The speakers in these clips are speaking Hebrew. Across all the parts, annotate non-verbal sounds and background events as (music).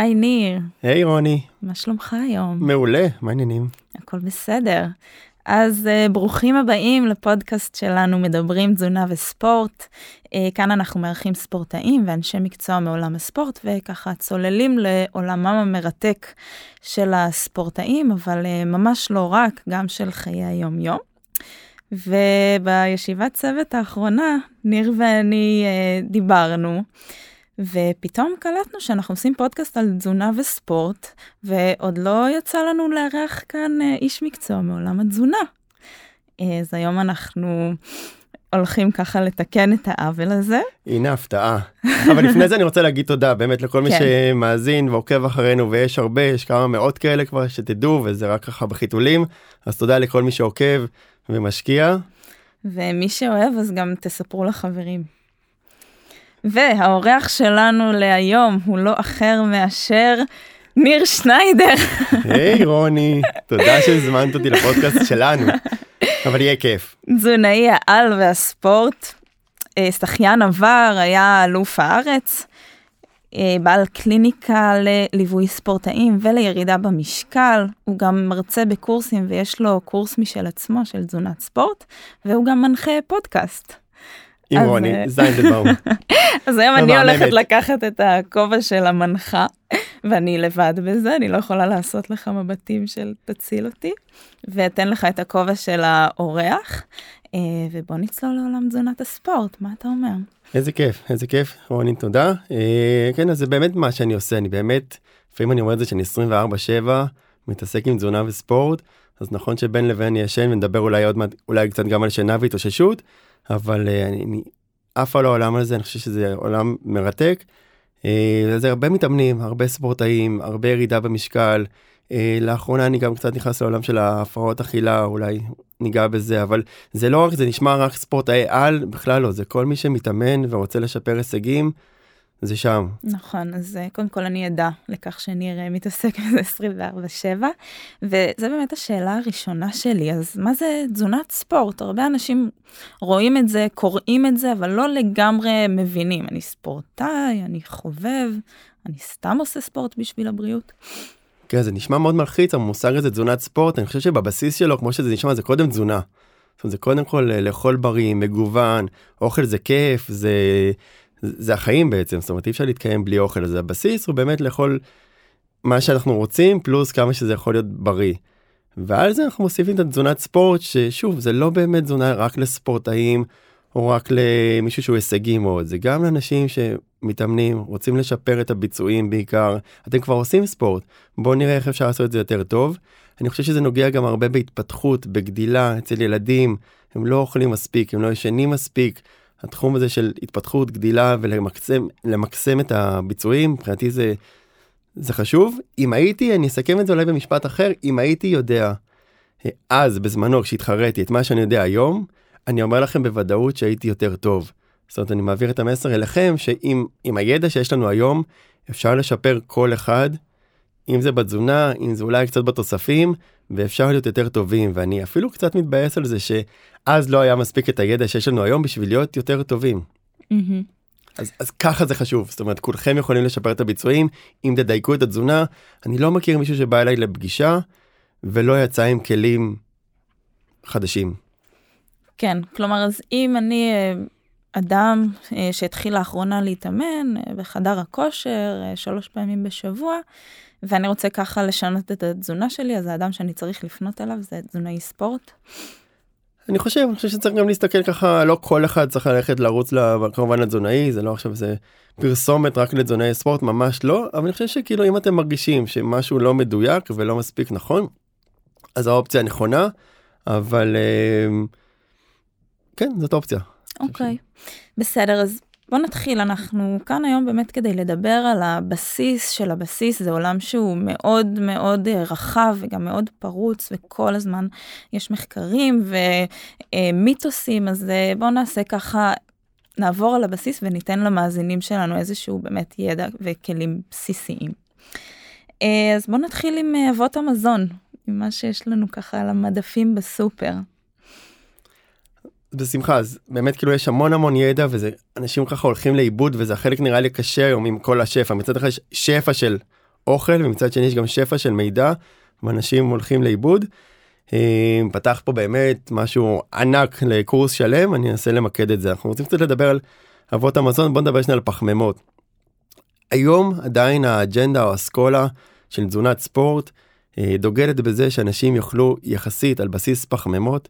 היי ניר, היי רוני, מה שלומך היום? מעולה, מה העניינים? הכל בסדר. אז uh, ברוכים הבאים לפודקאסט שלנו מדברים תזונה וספורט. Uh, כאן אנחנו מארחים ספורטאים ואנשי מקצוע מעולם הספורט וככה צוללים לעולמם המרתק של הספורטאים, אבל uh, ממש לא רק, גם של חיי היום-יום. ובישיבת צוות האחרונה, ניר ואני uh, דיברנו. ופתאום קלטנו שאנחנו עושים פודקאסט על תזונה וספורט, ועוד לא יצא לנו לארח כאן אה, איש מקצוע מעולם התזונה. אה, אז היום אנחנו הולכים ככה לתקן את העוול הזה. הנה הפתעה. אבל לפני זה אני רוצה להגיד תודה באמת לכל מי כן. שמאזין ועוקב אחרינו ויש הרבה, יש כמה מאות כאלה כבר שתדעו וזה רק ככה בחיתולים. אז תודה לכל מי שעוקב ומשקיע. ומי שאוהב אז גם תספרו לחברים. והאורח שלנו להיום הוא לא אחר מאשר ניר שניידר. היי (laughs) רוני, תודה שהזמנת אותי לפודקאסט שלנו, אבל יהיה כיף. תזונאי העל והספורט, אה, שחיין עבר, היה אלוף הארץ, אה, בעל קליניקה לליווי ספורטאים ולירידה במשקל, הוא גם מרצה בקורסים ויש לו קורס משל עצמו של תזונת ספורט, והוא גם מנחה פודקאסט. עם רוני, אה, זיינדלבאום. (laughs) אז היום אני הולכת לקחת את הכובע של המנחה, ואני לבד בזה, אני לא יכולה לעשות לך מבטים של תציל אותי, ואתן לך את הכובע של האורח, אה, ובוא נצלול לעולם תזונת הספורט, מה אתה אומר? איזה כיף, איזה כיף, רוני, תודה. אה, כן, אז זה באמת מה שאני עושה, אני באמת, לפעמים אני אומר את זה שאני 24-7, מתעסק עם תזונה וספורט, אז נכון שבין לבין ישן ונדבר אולי עוד מעט, אולי קצת גם על שינה והתאוששות, אבל uh, אני, עף על העולם הזה, אני חושב שזה עולם מרתק. זה הרבה מתאמנים, הרבה ספורטאים, הרבה ירידה במשקל. Uh, לאחרונה אני גם קצת נכנס לעולם של ההפרעות אכילה, אולי ניגע בזה, אבל זה לא רק, זה נשמע רק ספורטאי על, בכלל לא, זה כל מי שמתאמן ורוצה לשפר הישגים. זה שם. נכון, אז אה, קודם כל אני אדע לכך שניר אה, מתעסק בזה 24/7, וזה באמת השאלה הראשונה שלי, אז מה זה תזונת ספורט? הרבה אנשים רואים את זה, קוראים את זה, אבל לא לגמרי מבינים. אני ספורטאי, אני חובב, אני סתם עושה ספורט בשביל הבריאות. כן, זה נשמע מאוד מלחיץ, המושג הזה תזונת ספורט, אני חושב שבבסיס שלו, כמו שזה נשמע, זה קודם תזונה. זאת אומרת, זה קודם כל אה, לאכול בריא, מגוון, אוכל זה כיף, זה... זה החיים בעצם, זאת אומרת אי אפשר להתקיים בלי אוכל, אז הבסיס הוא באמת לאכול מה שאנחנו רוצים, פלוס כמה שזה יכול להיות בריא. ועל זה אנחנו מוסיפים את התזונת ספורט, ששוב, זה לא באמת תזונה רק לספורטאים, או רק למישהו שהוא הישגי מאוד, זה גם לאנשים שמתאמנים, רוצים לשפר את הביצועים בעיקר, אתם כבר עושים ספורט, בואו נראה איך אפשר לעשות את זה יותר טוב. אני חושב שזה נוגע גם הרבה בהתפתחות, בגדילה אצל ילדים, הם לא אוכלים מספיק, הם לא ישנים מספיק, התחום הזה של התפתחות, גדילה ולמקסם את הביצועים, מבחינתי זה, זה חשוב. אם הייתי, אני אסכם את זה אולי במשפט אחר, אם הייתי יודע אז בזמנו כשהתחרתי את מה שאני יודע היום, אני אומר לכם בוודאות שהייתי יותר טוב. זאת אומרת, אני מעביר את המסר אליכם שעם הידע שיש לנו היום, אפשר לשפר כל אחד, אם זה בתזונה, אם זה אולי קצת בתוספים, ואפשר להיות יותר טובים, ואני אפילו קצת מתבאס על זה שאז לא היה מספיק את הידע שיש לנו היום בשביל להיות יותר טובים. Mm-hmm. אז, אז ככה זה חשוב, זאת אומרת, כולכם יכולים לשפר את הביצועים, אם תדייקו את התזונה. אני לא מכיר מישהו שבא אליי לפגישה ולא יצא עם כלים חדשים. כן, כלומר, אז אם אני אה, אדם אה, שהתחיל לאחרונה להתאמן אה, בחדר הכושר שלוש פעמים בשבוע, ואני רוצה ככה לשנות את התזונה שלי, אז האדם שאני צריך לפנות אליו זה תזונאי ספורט. אני חושב, אני חושב שצריך גם להסתכל ככה, לא כל אחד צריך ללכת לרוץ כמובן לתזונאי, זה לא עכשיו זה פרסומת רק לתזונאי ספורט, ממש לא, אבל אני חושב שכאילו אם אתם מרגישים שמשהו לא מדויק ולא מספיק נכון, אז האופציה נכונה, אבל אה, כן, זאת אופציה. אוקיי, okay. בסדר, אז בוא נתחיל, אנחנו כאן היום באמת כדי לדבר על הבסיס של הבסיס, זה עולם שהוא מאוד מאוד אה, רחב וגם מאוד פרוץ וכל הזמן יש מחקרים ומיתוסים, אז אה, בואו נעשה ככה, נעבור על הבסיס וניתן למאזינים שלנו איזשהו באמת ידע וכלים בסיסיים. אה, אז בואו נתחיל עם אבות המזון, עם מה שיש לנו ככה על המדפים בסופר. בשמחה אז באמת כאילו יש המון המון ידע וזה אנשים ככה הולכים לאיבוד וזה החלק נראה לי קשה היום עם כל השפע מצד אחד יש שפע של אוכל ומצד שני יש גם שפע של מידע ואנשים הולכים לאיבוד. אה, פתח פה באמת משהו ענק לקורס שלם אני אנסה למקד את זה אנחנו רוצים קצת לדבר על אבות המזון בוא נדבר שנייה על פחמימות. היום עדיין האג'נדה או אסכולה של תזונת ספורט אה, דוגלת בזה שאנשים יאכלו יחסית על בסיס פחמימות.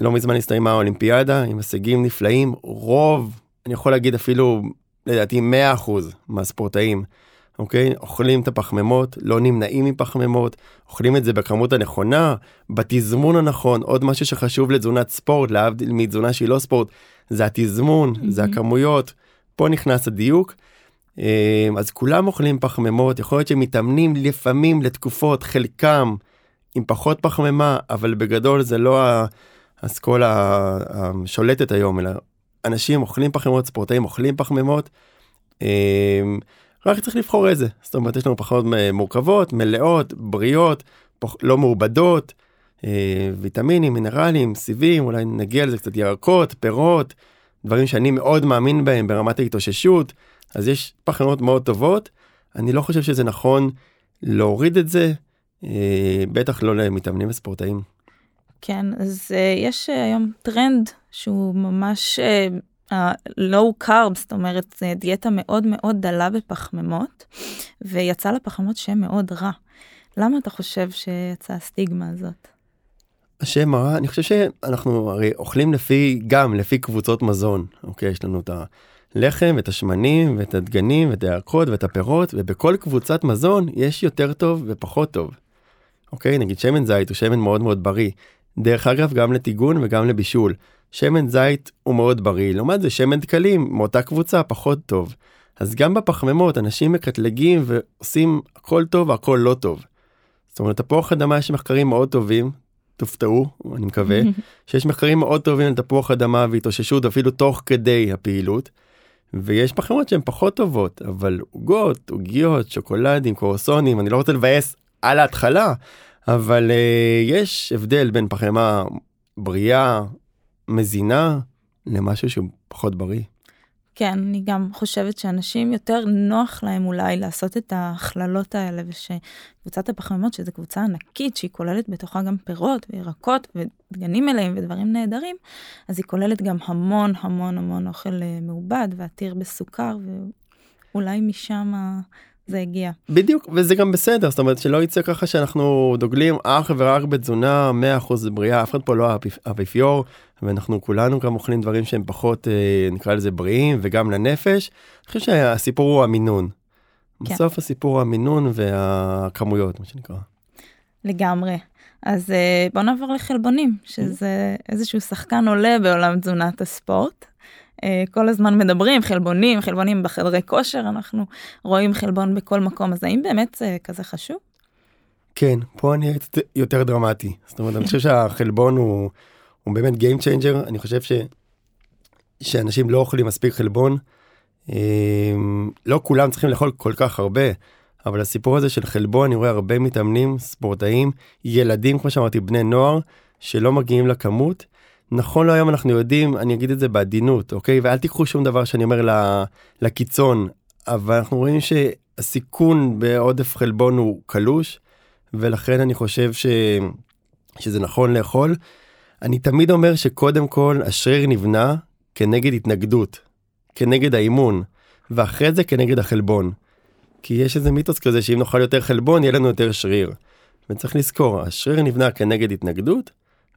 לא מזמן הסתיימה האולימפיאדה עם הישגים נפלאים רוב אני יכול להגיד אפילו לדעתי 100% מהספורטאים אוקיי אוכלים את הפחמימות לא נמנעים מפחמימות אוכלים את זה בכמות הנכונה בתזמון הנכון עוד משהו שחשוב לתזונת ספורט להבדיל מתזונה שהיא לא ספורט זה התזמון mm-hmm. זה הכמויות פה נכנס הדיוק. אה, אז כולם אוכלים פחמימות יכול להיות שהם מתאמנים לפעמים לתקופות חלקם עם פחות פחמימה אבל בגדול זה לא האסכולה השולטת היום אלא אנשים אוכלים פחמימות ספורטאים אוכלים פחמימות. אה, רק צריך לבחור איזה זאת אומרת יש לנו פחות מורכבות מלאות בריאות פח, לא מעובדות אה, ויטמינים מינרלים סיבים אולי נגיע לזה קצת ירקות פירות דברים שאני מאוד מאמין בהם ברמת ההתאוששות אז יש פחמימות מאוד טובות אני לא חושב שזה נכון להוריד את זה אה, בטח לא למתאמנים וספורטאים. כן אז uh, יש uh, היום טרנד שהוא ממש הלואו uh, קארב זאת אומרת דיאטה מאוד מאוד דלה בפחמימות ויצא לפחמימות שם מאוד רע. למה אתה חושב שיצאה הסטיגמה הזאת? השם הרע אני חושב שאנחנו הרי אוכלים לפי גם לפי קבוצות מזון אוקיי יש לנו את הלחם ואת השמנים ואת הדגנים ואת הירקות ואת הפירות ובכל קבוצת מזון יש יותר טוב ופחות טוב. אוקיי נגיד שמן זית הוא שמן מאוד מאוד בריא דרך אגב גם לטיגון וגם לבישול. שמן זית הוא מאוד בריא, לעומת זה שמן דקלים מאותה קבוצה פחות טוב. אז גם בפחמימות אנשים מקטלגים ועושים הכל טוב והכל לא טוב. זאת אומרת תפוח אדמה יש מחקרים מאוד טובים, תופתעו אני מקווה, (laughs) שיש מחקרים מאוד טובים על תפוח אדמה והתאוששות אפילו תוך כדי הפעילות. ויש פחמימות שהן פחות טובות אבל עוגות עוגיות שוקולדים קורסונים אני לא רוצה לבאס על ההתחלה אבל uh, יש הבדל בין פחמימה בריאה, מזינה, למשהו שהוא פחות בריא. כן, אני גם חושבת שאנשים יותר נוח להם אולי לעשות את ההכללות האלה, ושקבוצת הפחמימות, שזו קבוצה ענקית, שהיא כוללת בתוכה גם פירות וירקות ודגנים מלאים ודברים נהדרים, אז היא כוללת גם המון המון המון אוכל אה, מעובד ועתיר בסוכר, ואולי משם זה הגיע. בדיוק וזה גם בסדר זאת אומרת שלא יצא ככה שאנחנו דוגלים אך ורק בתזונה 100% בריאה אף אחד פה לא אפיפיור ואנחנו כולנו גם אוכלים דברים שהם פחות אה, נקרא לזה בריאים וגם לנפש. אני חושב שהסיפור הוא המינון. כן. בסוף הסיפור הוא המינון והכמויות מה שנקרא. לגמרי. אז אה, בוא נעבור לחלבונים שזה איזשהו שחקן עולה בעולם תזונת הספורט. אה, כל הזמן מדברים חלבונים חלבונים בחדרי כושר אנחנו רואים חלבון בכל מקום אז האם באמת זה כזה חשוב? כן פה אני יותר דרמטי. זאת אומרת אני חושב שהחלבון הוא, הוא באמת Game Changer. אני חושב ש, שאנשים לא אוכלים מספיק חלבון. אה, לא כולם צריכים לאכול כל כך הרבה אבל הסיפור הזה של חלבון אני רואה הרבה מתאמנים ספורטאים ילדים כמו שאמרתי בני נוער שלא מגיעים לכמות נכון להיום אנחנו יודעים אני אגיד את זה בעדינות אוקיי ואל תיקחו שום דבר שאני אומר לקיצון אבל אנחנו רואים שהסיכון בעודף חלבון הוא קלוש ולכן אני חושב ש... שזה נכון לאכול. אני תמיד אומר שקודם כל השריר נבנה כנגד התנגדות כנגד האימון ואחרי זה כנגד החלבון. כי יש איזה מיתוס כזה שאם נאכל יותר חלבון יהיה לנו יותר שריר. וצריך לזכור השריר נבנה כנגד התנגדות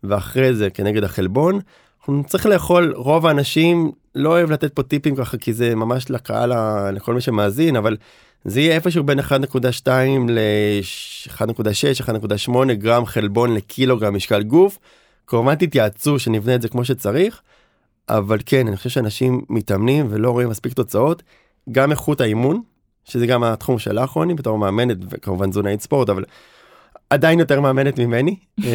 ואחרי זה כנגד החלבון. אנחנו צריך לאכול רוב האנשים לא אוהב לתת פה טיפים ככה כי זה ממש לקהל לכל מי שמאזין אבל זה יהיה איפשהו בין 1.2 ל-1.6 1.8 גרם חלבון לקילוגרם משקל גוף. כמובן תתייעצו שנבנה את זה כמו שצריך. אבל כן אני חושב שאנשים מתאמנים ולא רואים מספיק תוצאות גם איכות האימון שזה גם התחום שלך רוני בתור מאמנת וכמובן תזונאית ספורט אבל עדיין יותר מאמנת ממני. (laughs)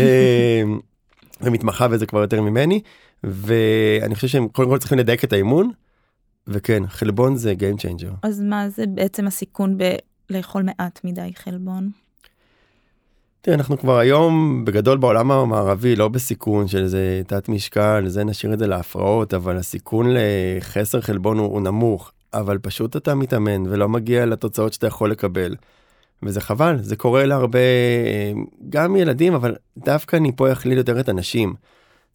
ומתמחה בזה כבר יותר ממני ואני חושב שהם קודם כל צריכים לדייק את האימון. וכן חלבון זה Game Changer. אז מה זה בעצם הסיכון בלאכול מעט מדי חלבון? תראה, אנחנו כבר היום בגדול בעולם המערבי לא בסיכון של איזה תת משקל זה נשאיר את זה להפרעות אבל הסיכון לחסר חלבון הוא, הוא נמוך אבל פשוט אתה מתאמן ולא מגיע לתוצאות שאתה יכול לקבל. וזה חבל, זה קורה להרבה, גם ילדים, אבל דווקא אני פה יכליל יותר את הנשים.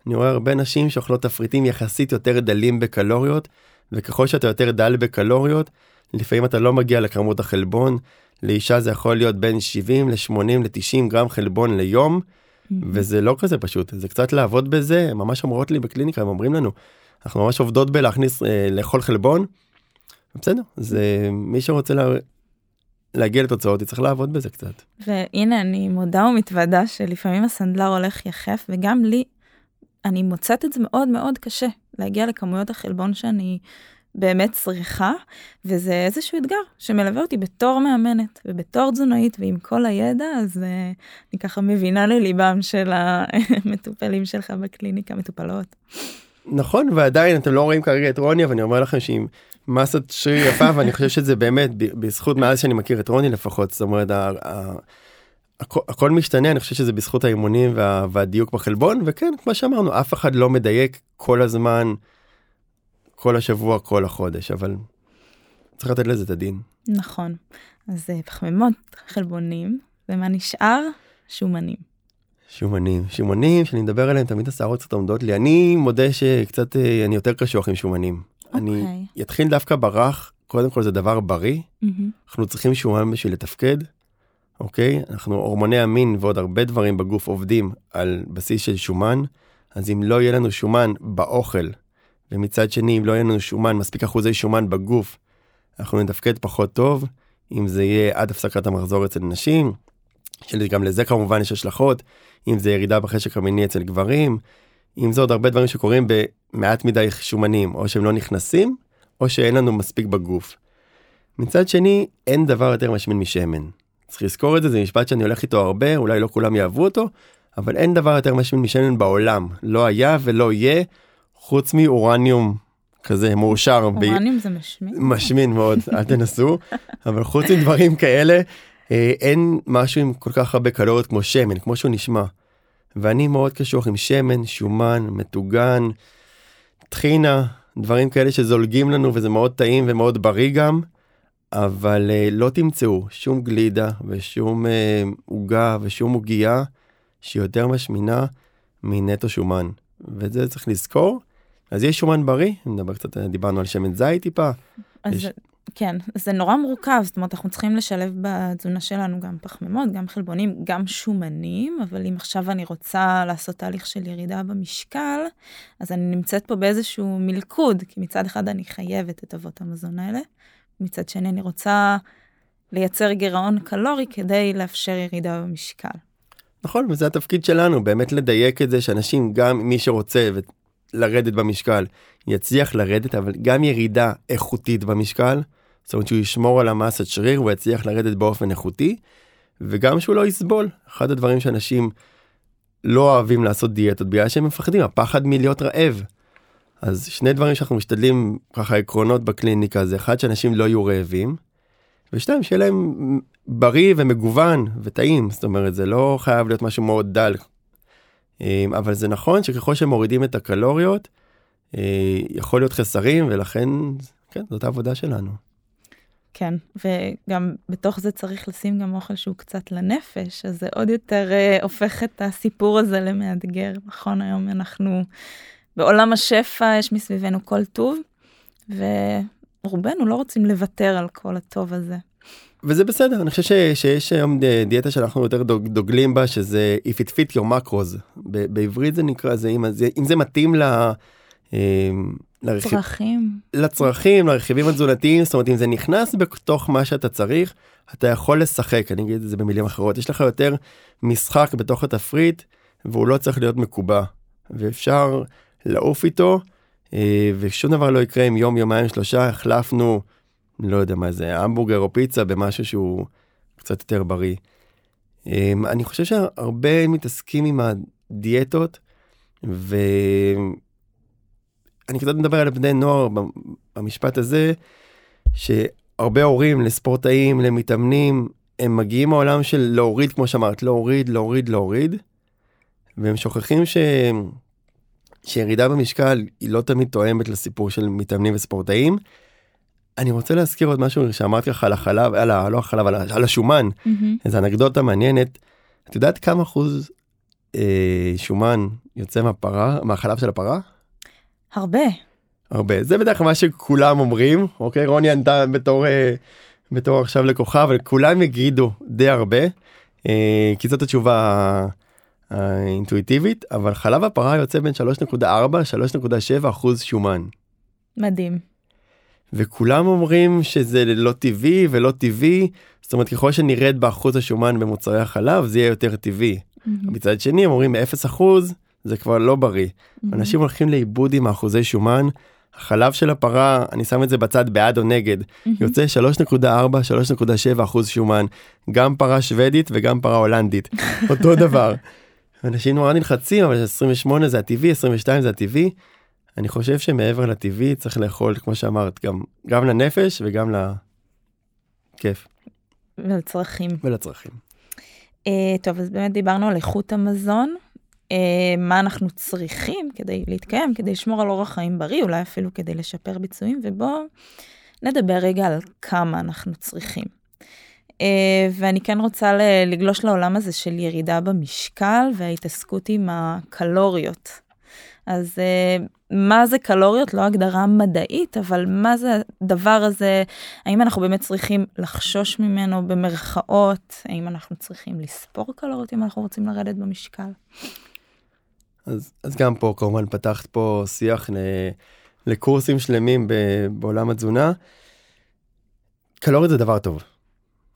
אני רואה הרבה נשים שאוכלות תפריטים יחסית יותר דלים בקלוריות, וככל שאתה יותר דל בקלוריות, לפעמים אתה לא מגיע לכמות החלבון. לאישה זה יכול להיות בין 70 ל-80 ל-90 גרם חלבון ליום, mm-hmm. וזה לא כזה פשוט, זה קצת לעבוד בזה, ממש אומרות לי בקליניקה, הם אומרים לנו, אנחנו ממש עובדות בלהכניס, אה, לאכול חלבון. בסדר, זה מי שרוצה לה, להגיע לתוצאות, יצטרך לעבוד בזה קצת. והנה, אני מודה ומתוודה שלפעמים הסנדלר הולך יחף, וגם לי, אני מוצאת את זה מאוד מאוד קשה להגיע לכמויות החלבון שאני באמת צריכה, וזה איזשהו אתגר שמלווה אותי בתור מאמנת ובתור תזונאית ועם כל הידע, אז uh, אני ככה מבינה לליבם של המטופלים שלך בקליניקה, מטופלות. נכון, ועדיין אתם לא רואים כרגע את רוני, אבל אני אומר לכם שהיא מסת שריר יפה, ואני חושב שזה באמת בזכות מאז שאני מכיר את רוני לפחות, זאת אומרת, הכל, הכל משתנה, אני חושב שזה בזכות האימונים וה, והדיוק בחלבון, וכן, כמו שאמרנו, אף אחד לא מדייק כל הזמן. כל השבוע, כל החודש, אבל צריך לתת לזה את הדין. נכון. אז אה, פחמימות, חלבונים, ומה נשאר? שומנים. שומנים, שומנים שאני מדבר עליהם תמיד השערות קצת עומדות לי. אני מודה שקצת אה, אני יותר קשוח עם שומנים. Okay. אני אוקיי. אתחיל דווקא ברך, קודם כל זה דבר בריא, mm-hmm. אנחנו צריכים שומן בשביל לתפקד, אוקיי? אנחנו הורמוני המין ועוד הרבה דברים בגוף עובדים על בסיס של שומן, אז אם לא יהיה לנו שומן באוכל ומצד שני אם לא יהיה לנו שומן מספיק אחוזי שומן בגוף אנחנו נתפקד פחות טוב אם זה יהיה עד הפסקת המחזור אצל נשים. שגם לזה כמובן יש השלכות אם זה ירידה בחשק המיני אצל גברים אם זה עוד הרבה דברים שקורים במעט מדי שומנים או שהם לא נכנסים או שאין לנו מספיק בגוף. מצד שני אין דבר יותר משמין משמן. צריך לזכור את זה זה משפט שאני הולך איתו הרבה אולי לא כולם יאהבו אותו אבל אין דבר יותר משמין משמן בעולם לא היה ולא יהיה חוץ מאורניום כזה מאושר. אורניום ב... זה משמין? משמין מאוד, אל תנסו, אבל חוץ מדברים כאלה, אה, אין משהו עם כל כך הרבה קלוריות כמו שמן, כמו שהוא נשמע. ואני מאוד קשוח עם שמן, שומן, מטוגן, טחינה, דברים כאלה שזולגים לנו וזה מאוד טעים ומאוד בריא גם, אבל אה, לא תמצאו שום גלידה ושום אה, עוגה ושום עוגייה שהיא יותר משמינה מנטו שומן. ואת זה צריך לזכור. אז יש שומן בריא, נדבר קצת, דיברנו על שמן זית טיפה. אז יש... כן, זה נורא מורכב, זאת אומרת, אנחנו צריכים לשלב בתזונה שלנו גם פחמימות, גם חלבונים, גם שומנים, אבל אם עכשיו אני רוצה לעשות תהליך של ירידה במשקל, אז אני נמצאת פה באיזשהו מלכוד, כי מצד אחד אני חייבת את אבות המזון האלה, מצד שני אני רוצה לייצר גירעון קלורי כדי לאפשר ירידה במשקל. נכון, וזה התפקיד שלנו, באמת לדייק את זה שאנשים, גם מי שרוצה לרדת במשקל, יצליח לרדת, אבל גם ירידה איכותית במשקל, זאת אומרת שהוא ישמור על המסת שריר, הוא יצליח לרדת באופן איכותי, וגם שהוא לא יסבול. אחד הדברים שאנשים לא אוהבים לעשות דיאטות בגלל שהם מפחדים, הפחד מלהיות רעב. אז שני דברים שאנחנו משתדלים ככה עקרונות בקליניקה זה אחד שאנשים לא יהיו רעבים, ושתיים שיהיה להם בריא ומגוון וטעים זאת אומרת זה לא חייב להיות משהו מאוד דל. אמ, אבל זה נכון שככל שמורידים את הקלוריות אה, יכול להיות חסרים ולכן כן זאת העבודה שלנו. כן וגם בתוך זה צריך לשים גם אוכל שהוא קצת לנפש אז זה עוד יותר uh, הופך את הסיפור הזה למאתגר נכון היום אנחנו בעולם השפע יש מסביבנו כל טוב ורובנו לא רוצים לוותר על כל הטוב הזה. וזה בסדר אני חושב ש, שיש היום דיאטה שאנחנו יותר דוג, דוגלים בה שזה if it fit your macros בעברית זה נקרא זה אם זה אם זה מתאים ל... אה, לצרכים לצרכים לרכיבים התזונתיים זאת אומרת אם זה נכנס בתוך מה שאתה צריך אתה יכול לשחק. אני אגיד את זה במילים אחרות. יש לך יותר משחק בתוך התפריט והוא לא צריך להיות מקובע. ואפשר לעוף איתו אה, ושום דבר לא יקרה אם יום יומיים שלושה החלפנו לא יודע מה זה, המבורגר או פיצה במשהו שהוא קצת יותר בריא. אמ, אני חושב שהרבה מתעסקים עם הדיאטות, ואני קצת מדבר על בני נוער במשפט הזה, שהרבה הורים לספורטאים, למתאמנים, הם מגיעים מהעולם של להוריד, כמו שאמרת, להוריד, להוריד, להוריד, והם שוכחים ש... שירידה במשקל היא לא תמיד תואמת לסיפור של מתאמנים וספורטאים. אני רוצה להזכיר עוד משהו שאמרתי לך על החלב, על ה... לא החלב, על, ה- על השומן, מהמם. איזו אנקדוטה מעניינת. את יודעת כמה אחוז אה, שומן יוצא מהפרה, מהחלב של הפרה? הרבה. הרבה. זה בדרך כלל מה שכולם אומרים, אוקיי? רוני ענתה בתור, אה, בתור עכשיו לקוחה, אבל כולם יגידו די הרבה, אה, כי זאת התשובה ה- האינטואיטיבית, אבל חלב הפרה יוצא בין 3.4-3.7 אחוז שומן. מדהים. וכולם אומרים שזה לא טבעי ולא טבעי, זאת אומרת ככל שנרד באחוז השומן במוצרי החלב זה יהיה יותר טבעי. מהמם. מצד שני הם אומרים 0 אחוז זה כבר לא בריא. מהמם. אנשים הולכים לאיבוד עם האחוזי שומן. החלב של הפרה, אני שם את זה בצד בעד או נגד, מהמם. יוצא 3.4-3.7 אחוז שומן. גם פרה שוודית וגם פרה הולנדית, (laughs) אותו דבר. אנשים נורא נלחצים, אבל 28 זה הטבעי, 22 זה הטבעי. אני חושב שמעבר לטבעי צריך לאכול, כמו שאמרת, גם, גם לנפש וגם לכיף ולצרכים. ולצרכים. אה, טוב, אז באמת דיברנו על איכות המזון, מה אנחנו צריכים כדי להתקיים, כדי לשמור על אורח חיים בריא, אולי אפילו כדי לשפר ביצועים, ובואו נדבר רגע על כמה אנחנו צריכים. אה, ואני כן רוצה לגלוש לעולם הזה של ירידה במשקל וההתעסקות עם הקלוריות. אז אה, מה זה קלוריות? לא הגדרה מדעית, אבל מה זה הדבר הזה? האם אנחנו באמת צריכים לחשוש ממנו במרכאות? האם אנחנו צריכים לספור קלוריות אם אנחנו רוצים לרדת במשקל? אז, אז גם פה כמובן פתחת פה שיח ל, לקורסים שלמים ב, בעולם התזונה. קלוריות זה דבר טוב.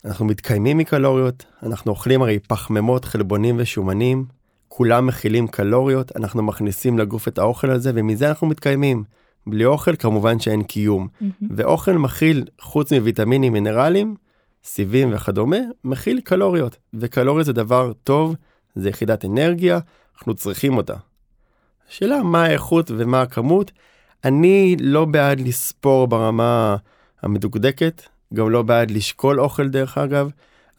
אנחנו מתקיימים מקלוריות, אנחנו אוכלים הרי פחמימות, חלבונים ושומנים, כולם מכילים קלוריות, אנחנו מכניסים לגוף את האוכל הזה ומזה אנחנו מתקיימים. בלי אוכל כמובן שאין קיום. ואוכל מכיל, חוץ מוויטמינים מינרלים, סיבים וכדומה, מכיל קלוריות. וקלוריות זה דבר טוב, זה יחידת אנרגיה, אנחנו צריכים אותה. השאלה מה האיכות ומה הכמות. אני לא בעד לספור ברמה המדוקדקת, גם לא בעד לשקול אוכל דרך אגב,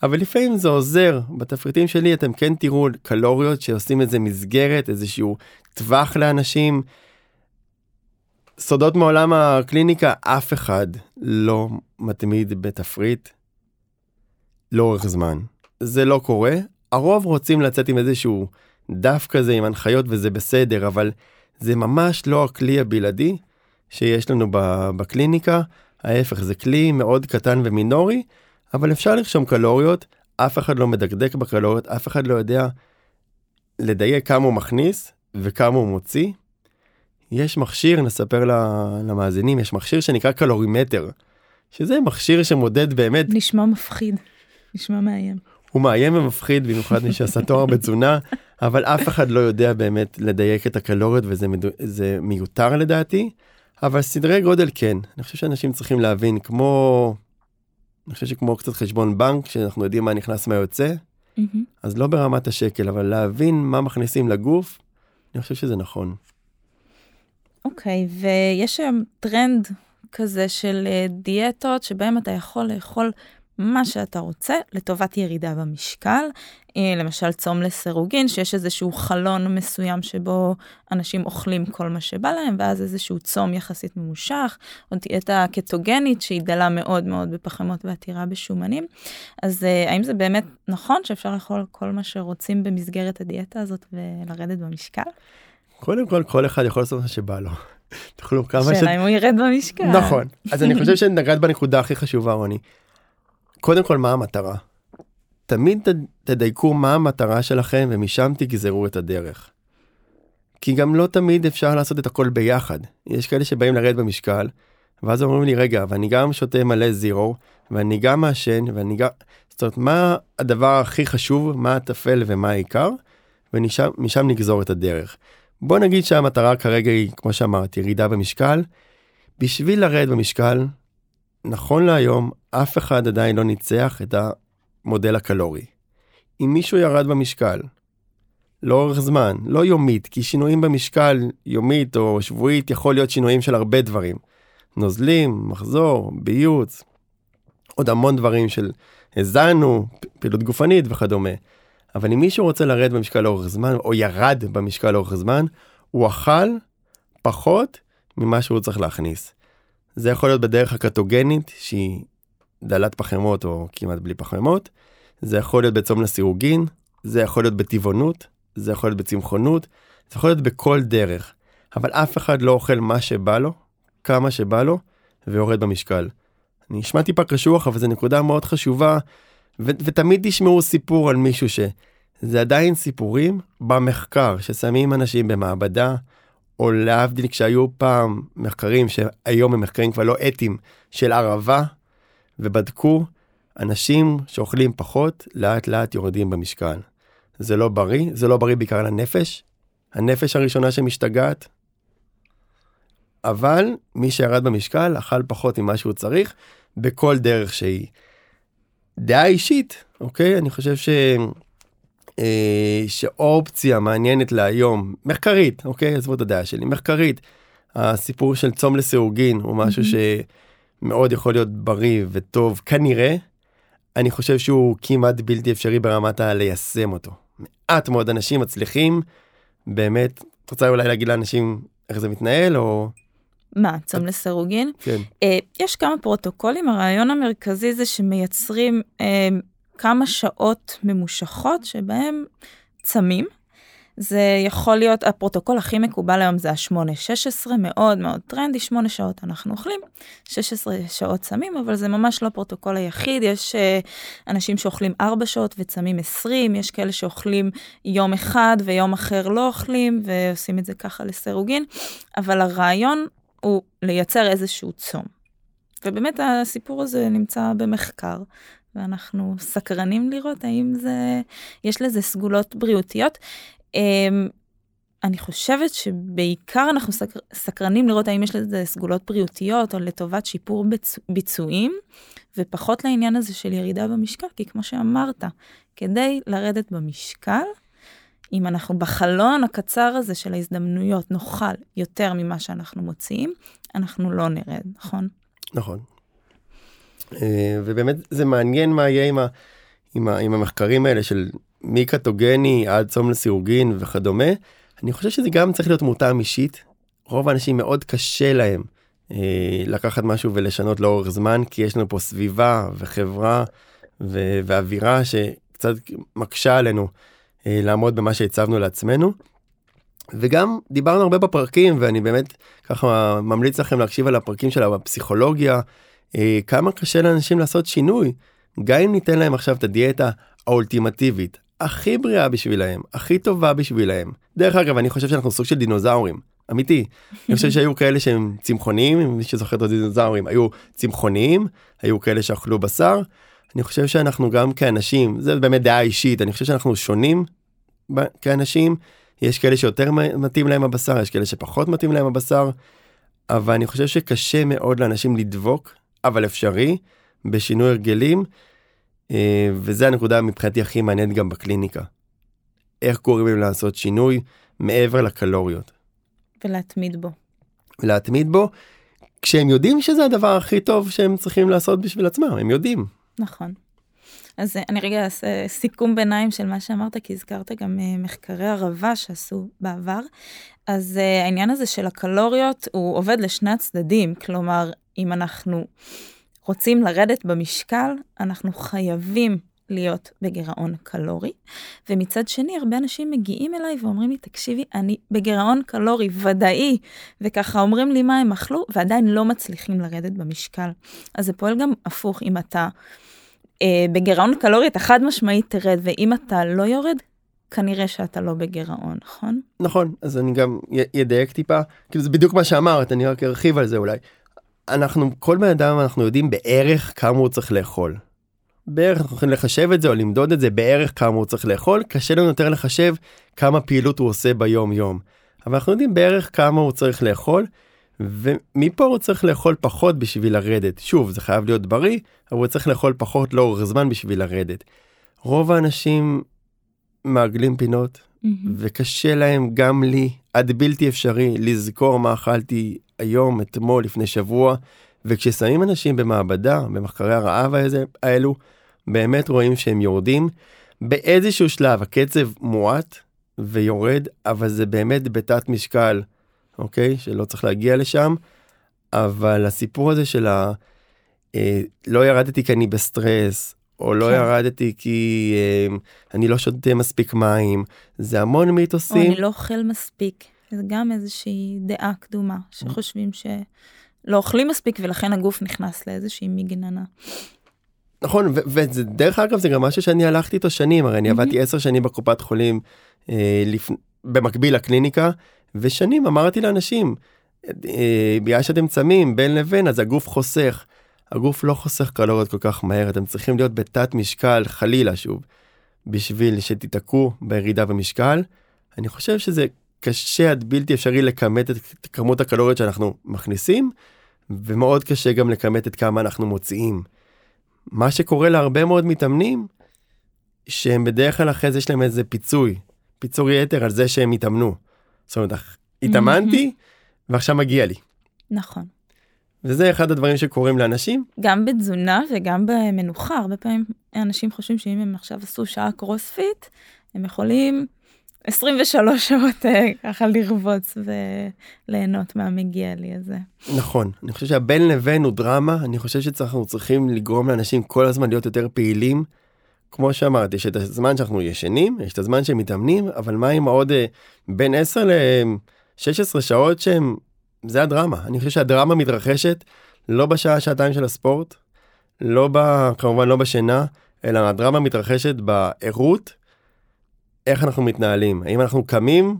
אבל לפעמים זה עוזר. בתפריטים שלי אתם כן תראו קלוריות שעושים איזה מסגרת, איזשהו טווח לאנשים. סודות מעולם הקליניקה, אף אחד לא מתמיד בתפריט לאורך זמן. זה לא קורה. הרוב רוצים לצאת עם איזשהו דף כזה עם הנחיות וזה בסדר, אבל זה ממש לא הכלי הבלעדי שיש לנו בקליניקה. ההפך, זה כלי מאוד קטן ומינורי, אבל אפשר לרשום קלוריות, אף אחד לא מדקדק בקלוריות, אף אחד לא יודע לדייק כמה הוא מכניס וכמה הוא מוציא. יש מכשיר, נספר למאזינים, יש מכשיר שנקרא קלורימטר, שזה מכשיר שמודד באמת נשמע מפחיד, נשמע מאיים. הוא מאיים ומפחיד במיוחד מי שעשה תואר בתזונה אבל אף אחד לא יודע באמת לדייק את הקלוריות וזה מדו... זה מיותר לדעתי אבל סדרי גודל כן אני חושב שאנשים צריכים להבין כמו אני חושב שכמו קצת חשבון בנק שאנחנו יודעים מה נכנס מה יוצא מהמם. אז לא ברמת השקל אבל להבין מה מכניסים לגוף אני חושב שזה נכון. אוקיי, ויש היום טרנד כזה של אה, דיאטות שבהם אתה יכול לאכול מה שאתה רוצה לטובת ירידה במשקל. אה, למשל צום לסירוגין, שיש איזשהו חלון מסוים שבו אנשים אוכלים כל מה שבא להם, ואז איזשהו צום יחסית ממושך, או דיאטה קטוגנית שהיא דלה מאוד מאוד בפחמות ועתירה בשומנים. אז אה, האם זה באמת נכון שאפשר לאכול כל מה שרוצים במסגרת הדיאטה הזאת ולרדת במשקל? קודם כל כל אחד יכול לעשות מה שבא לו. (laughs) תאכלו כמה ש... שאלה אם הוא ירד במשקל. נכון אז אני חושב (laughs) שנגעת בנקודה הכי חשובה רוני. קודם כל מה המטרה. תמיד ת- תדייקו מה המטרה שלכם ומשם תגזרו את הדרך. כי גם לא תמיד אפשר לעשות את הכל ביחד. יש כאלה שבאים לרדת במשקל ואז אומרים לי רגע ואני גם שותה מלא זירו ואני גם מעשן ואני גם זאת אומרת מה הדבר הכי חשוב מה הטפל ומה העיקר ומשם נגזור את הדרך. בוא נגיד שהמטרה כרגע היא כמו שאמרתי ירידה במשקל. בשביל לרדת במשקל נכון להיום אף אחד עדיין לא ניצח את המודל הקלורי. אם מישהו ירד במשקל לאורך זמן, לא יומית, כי שינויים במשקל יומית או שבועית יכול להיות שינויים של הרבה דברים. נוזלים, מחזור, ביוץ, עוד המון דברים של הזנו, פעילות גופנית וכדומה. אבל אם מישהו רוצה לרדת במשקל לאורך זמן, או ירד במשקל לאורך זמן, הוא אכל פחות ממה שהוא צריך להכניס. זה יכול להיות בדרך הקטוגנית שהיא דלת פחמות או כמעט בלי פחמות, זה יכול להיות בצום לסירוגין, זה יכול להיות בטבעונות, זה יכול להיות בצמחונות, זה יכול להיות בכל דרך, אבל אף אחד לא אוכל מה שבא לו, כמה שבא לו, ויורד במשקל. אני אשמע טיפה קשוח, אבל זו נקודה מאוד חשובה, ו- ותמיד תשמעו סיפור על מישהו שזה עדיין סיפורים במחקר, ששמים אנשים במעבדה, או להבדיל כשהיו פעם מחקרים שהיום הם מחקרים כבר לא אתיים של ערבה, ובדקו אנשים שאוכלים פחות לאט לאט יורדים במשקל. זה לא בריא, זה לא בריא בעיקר לנפש. הנפש הראשונה שמשתגעת. אבל מי שירד במשקל אכל פחות ממה שהוא צריך בכל דרך שהיא. דעה אישית, אוקיי? אני חושב ש... אה, שאופציה מעניינת להיום, מחקרית, אוקיי? עזבו את הדעה שלי, מחקרית. הסיפור של צום לסירוגין הוא משהו. שמאוד יכול להיות בריא וטוב כנראה. אני חושב שהוא כמעט בלתי אפשרי ברמת הליישם אותו. מעט מאוד אנשים מצליחים באמת, את רוצה אולי להגיד לאנשים איך זה מתנהל או... מה, צום לסירוגין? כן. אה, יש כמה פרוטוקולים, הרעיון המרכזי זה שמייצרים אה, כמה שעות ממושכות שבהם צמים. זה יכול להיות, הפרוטוקול הכי מקובל היום זה ה-8-16, מאוד מאוד טרנדי, 8 שעות אנחנו אוכלים, 16 שעות צמים, אבל זה ממש לא הפרוטוקול היחיד, יש אה, אנשים שאוכלים 4 שעות וצמים 20, יש כאלה שאוכלים יום אחד ויום אחר לא אוכלים, ועושים את זה ככה לסירוגין, אבל הרעיון הוא לייצר איזשהו צום. ובאמת הסיפור הזה נמצא במחקר, ואנחנו סקרנים לראות האם זה, יש לזה סגולות בריאותיות. אמ, אני חושבת שבעיקר אנחנו סקר, סקרנים לראות האם יש לזה סגולות בריאותיות או לטובת שיפור ביצוע, ביצועים, ופחות לעניין הזה של ירידה במשקל, כי כמו שאמרת, כדי לרדת במשקל, אם אנחנו בחלון הקצר הזה של ההזדמנויות נאכל יותר ממה שאנחנו מוציאים, אנחנו לא נרד, נכון? נכון. אה, ובאמת זה מעניין מה יהיה עם, ה, עם, ה, עם המחקרים האלה של מקטוגני עד צום לסירוגין וכדומה. אני חושב שזה גם צריך להיות מותאם אישית. רוב האנשים מאוד קשה להם אה, לקחת משהו ולשנות לאורך זמן כי יש לנו פה סביבה וחברה ו- ואווירה שקצת מקשה עלינו אה, לעמוד במה שהצבנו לעצמנו. וגם דיברנו הרבה בפרקים ואני באמת ככה ממליץ לכם להקשיב על הפרקים של הפסיכולוגיה כמה קשה לאנשים לעשות שינוי גם אם ניתן להם עכשיו את הדיאטה האולטימטיבית הכי בריאה בשבילהם הכי טובה בשבילהם. דרך אגב אני חושב שאנחנו סוג של דינוזאורים. אמיתי. אני חושב שהיו כאלה שהם צמחוניים מי שזוכר את הדינוזאורים. היו צמחוניים היו כאלה שאכלו בשר. אני חושב שאנחנו גם כאנשים זה באמת דעה אישית אני חושב שאנחנו שונים כאנשים. יש כאלה שיותר מתאים להם הבשר יש כאלה שפחות מתאים להם הבשר. אבל אני חושב שקשה מאוד לאנשים לדבוק אבל אפשרי בשינוי הרגלים אה, וזה הנקודה מבחינתי הכי מעניינת גם בקליניקה. איך קוראים להם לעשות שינוי מעבר לקלוריות. ולהתמיד בו. ולהתמיד בו כשהם יודעים שזה הדבר הכי טוב שהם צריכים לעשות בשביל עצמם הם יודעים. נכון. אז אני רגע אעשה סיכום ביניים של מה שאמרת, כי הזכרת גם אה, מחקרי ערבה שעשו בעבר. אז uh, העניין הזה של הקלוריות הוא עובד לשני הצדדים, כלומר, אם אנחנו רוצים לרדת במשקל, אנחנו חייבים להיות בגירעון קלורי. ומצד שני, הרבה אנשים מגיעים אליי ואומרים לי, תקשיבי, אני בגירעון קלורי ודאי, וככה אומרים לי מה הם אכלו, ועדיין לא מצליחים לרדת במשקל. אז זה פועל גם הפוך, אם אתה אה, בגירעון קלורי, אתה חד משמעית תרד, ואם אתה לא יורד, כנראה שאתה לא בגירעון, נכון? נכון, אז אני גם אדייק טיפה, כאילו זה בדיוק מה שאמרת, אני רק ארחיב על זה אולי. אנחנו, כל בן אדם אנחנו יודעים בערך כמה הוא צריך לאכול. בערך אנחנו יכולים לחשב את זה או למדוד את זה בערך כמה הוא צריך לאכול, קשה לנו יותר לחשב כמה פעילות הוא עושה ביום יום. אבל אנחנו יודעים בערך כמה הוא צריך לאכול, ומפה הוא צריך לאכול פחות בשביל לרדת. שוב, זה חייב להיות בריא, אבל הוא צריך לאכול פחות לאורך זמן בשביל לרדת. רוב האנשים מעגלים פינות, mm-hmm. וקשה להם גם לי, עד בלתי אפשרי, לזכור מה אכלתי היום, אתמול, לפני שבוע, וכששמים אנשים במעבדה, במחקרי הרעב האלו, באמת רואים שהם יורדים. באיזשהו שלב הקצב מועט ויורד, אבל זה באמת בתת משקל, אוקיי? שלא צריך להגיע לשם. אבל הסיפור הזה של ה... אה, לא ירדתי כי אני בסטרס, או לא כן. ירדתי כי אה, אני לא שותה מספיק מים, זה המון או מיתוסים. אני לא אוכל מספיק. זה גם איזושהי דעה קדומה, שחושבים שלא אוכלים מספיק ולכן הגוף נכנס לאיזושהי מגננה. נכון, ו- וזה דרך אגב זה גם משהו שאני הלכתי איתו שנים, הרי אני מהמם. עבדתי עשר שנים בקופת חולים אה, לפ... במקביל לקליניקה, ושנים אמרתי לאנשים, אה, בגלל שאתם צמים בין לבין אז הגוף חוסך. הגוף לא חוסך קלוריות כל כך מהר, אתם צריכים להיות בתת משקל, חלילה שוב, בשביל שתיתקעו בירידה במשקל. אני חושב שזה קשה עד בלתי אפשרי לכמת את כמות הקלוריות שאנחנו מכניסים, ומאוד קשה גם לכמת את כמה אנחנו מוציאים. מה שקורה להרבה מאוד מתאמנים, שהם בדרך כלל אחרי זה יש להם איזה פיצוי, פיצוי יתר על זה שהם התאמנו. זאת אומרת, "אך, התאמנתי ועכשיו מגיע לי. נכון. וזה אחד הדברים שקורים לאנשים. גם בתזונה וגם במנוחה, הרבה פעמים אנשים חושבים שאם הם עכשיו עשו שעה קרוספיט, הם יכולים 23 שעות אה, ככה לרבוץ וליהנות מהמגיע לי הזה. נכון, אני חושב שהבין לבין הוא דרמה, אני חושב שאנחנו צריכים לגרום לאנשים כל הזמן להיות יותר פעילים. כמו שאמרתי, יש את הזמן שאנחנו ישנים, יש את הזמן שהם מתאמנים, אבל מה עם העוד אה, בין 10 ל-16 שעות שהם, זה הדרמה. אני חושב שהדרמה מתרחשת לא בשעה שעתיים של הספורט, לא ב... כמובן לא בשינה, אלא הדרמה מתרחשת בערות, איך אנחנו מתנהלים. האם אנחנו קמים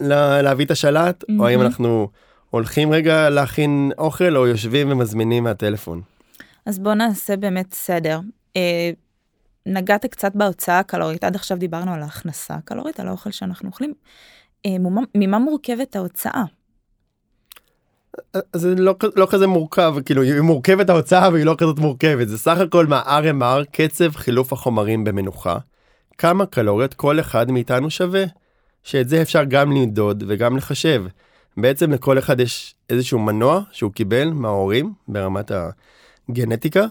לה, להביא את השלט, או האם. אנחנו הולכים רגע להכין אוכל, או יושבים ומזמינים מהטלפון. אז בוא נעשה באמת סדר. אה, נגעת קצת בהוצאה הקלורית, עד עכשיו דיברנו על ההכנסה הקלורית, על האוכל שאנחנו אוכלים. אה, ממה, ממה מורכבת ההוצאה? זה לא, לא כזה מורכב, כאילו היא מורכבת ההוצאה והיא לא כזאת מורכבת, זה סך הכל מה-RMR, קצב חילוף החומרים במנוחה, כמה קלוריות כל אחד מאיתנו שווה, שאת זה אפשר גם למדוד וגם לחשב. בעצם לכל אחד יש איזשהו מנוע שהוא קיבל מההורים ברמת הגנטיקה,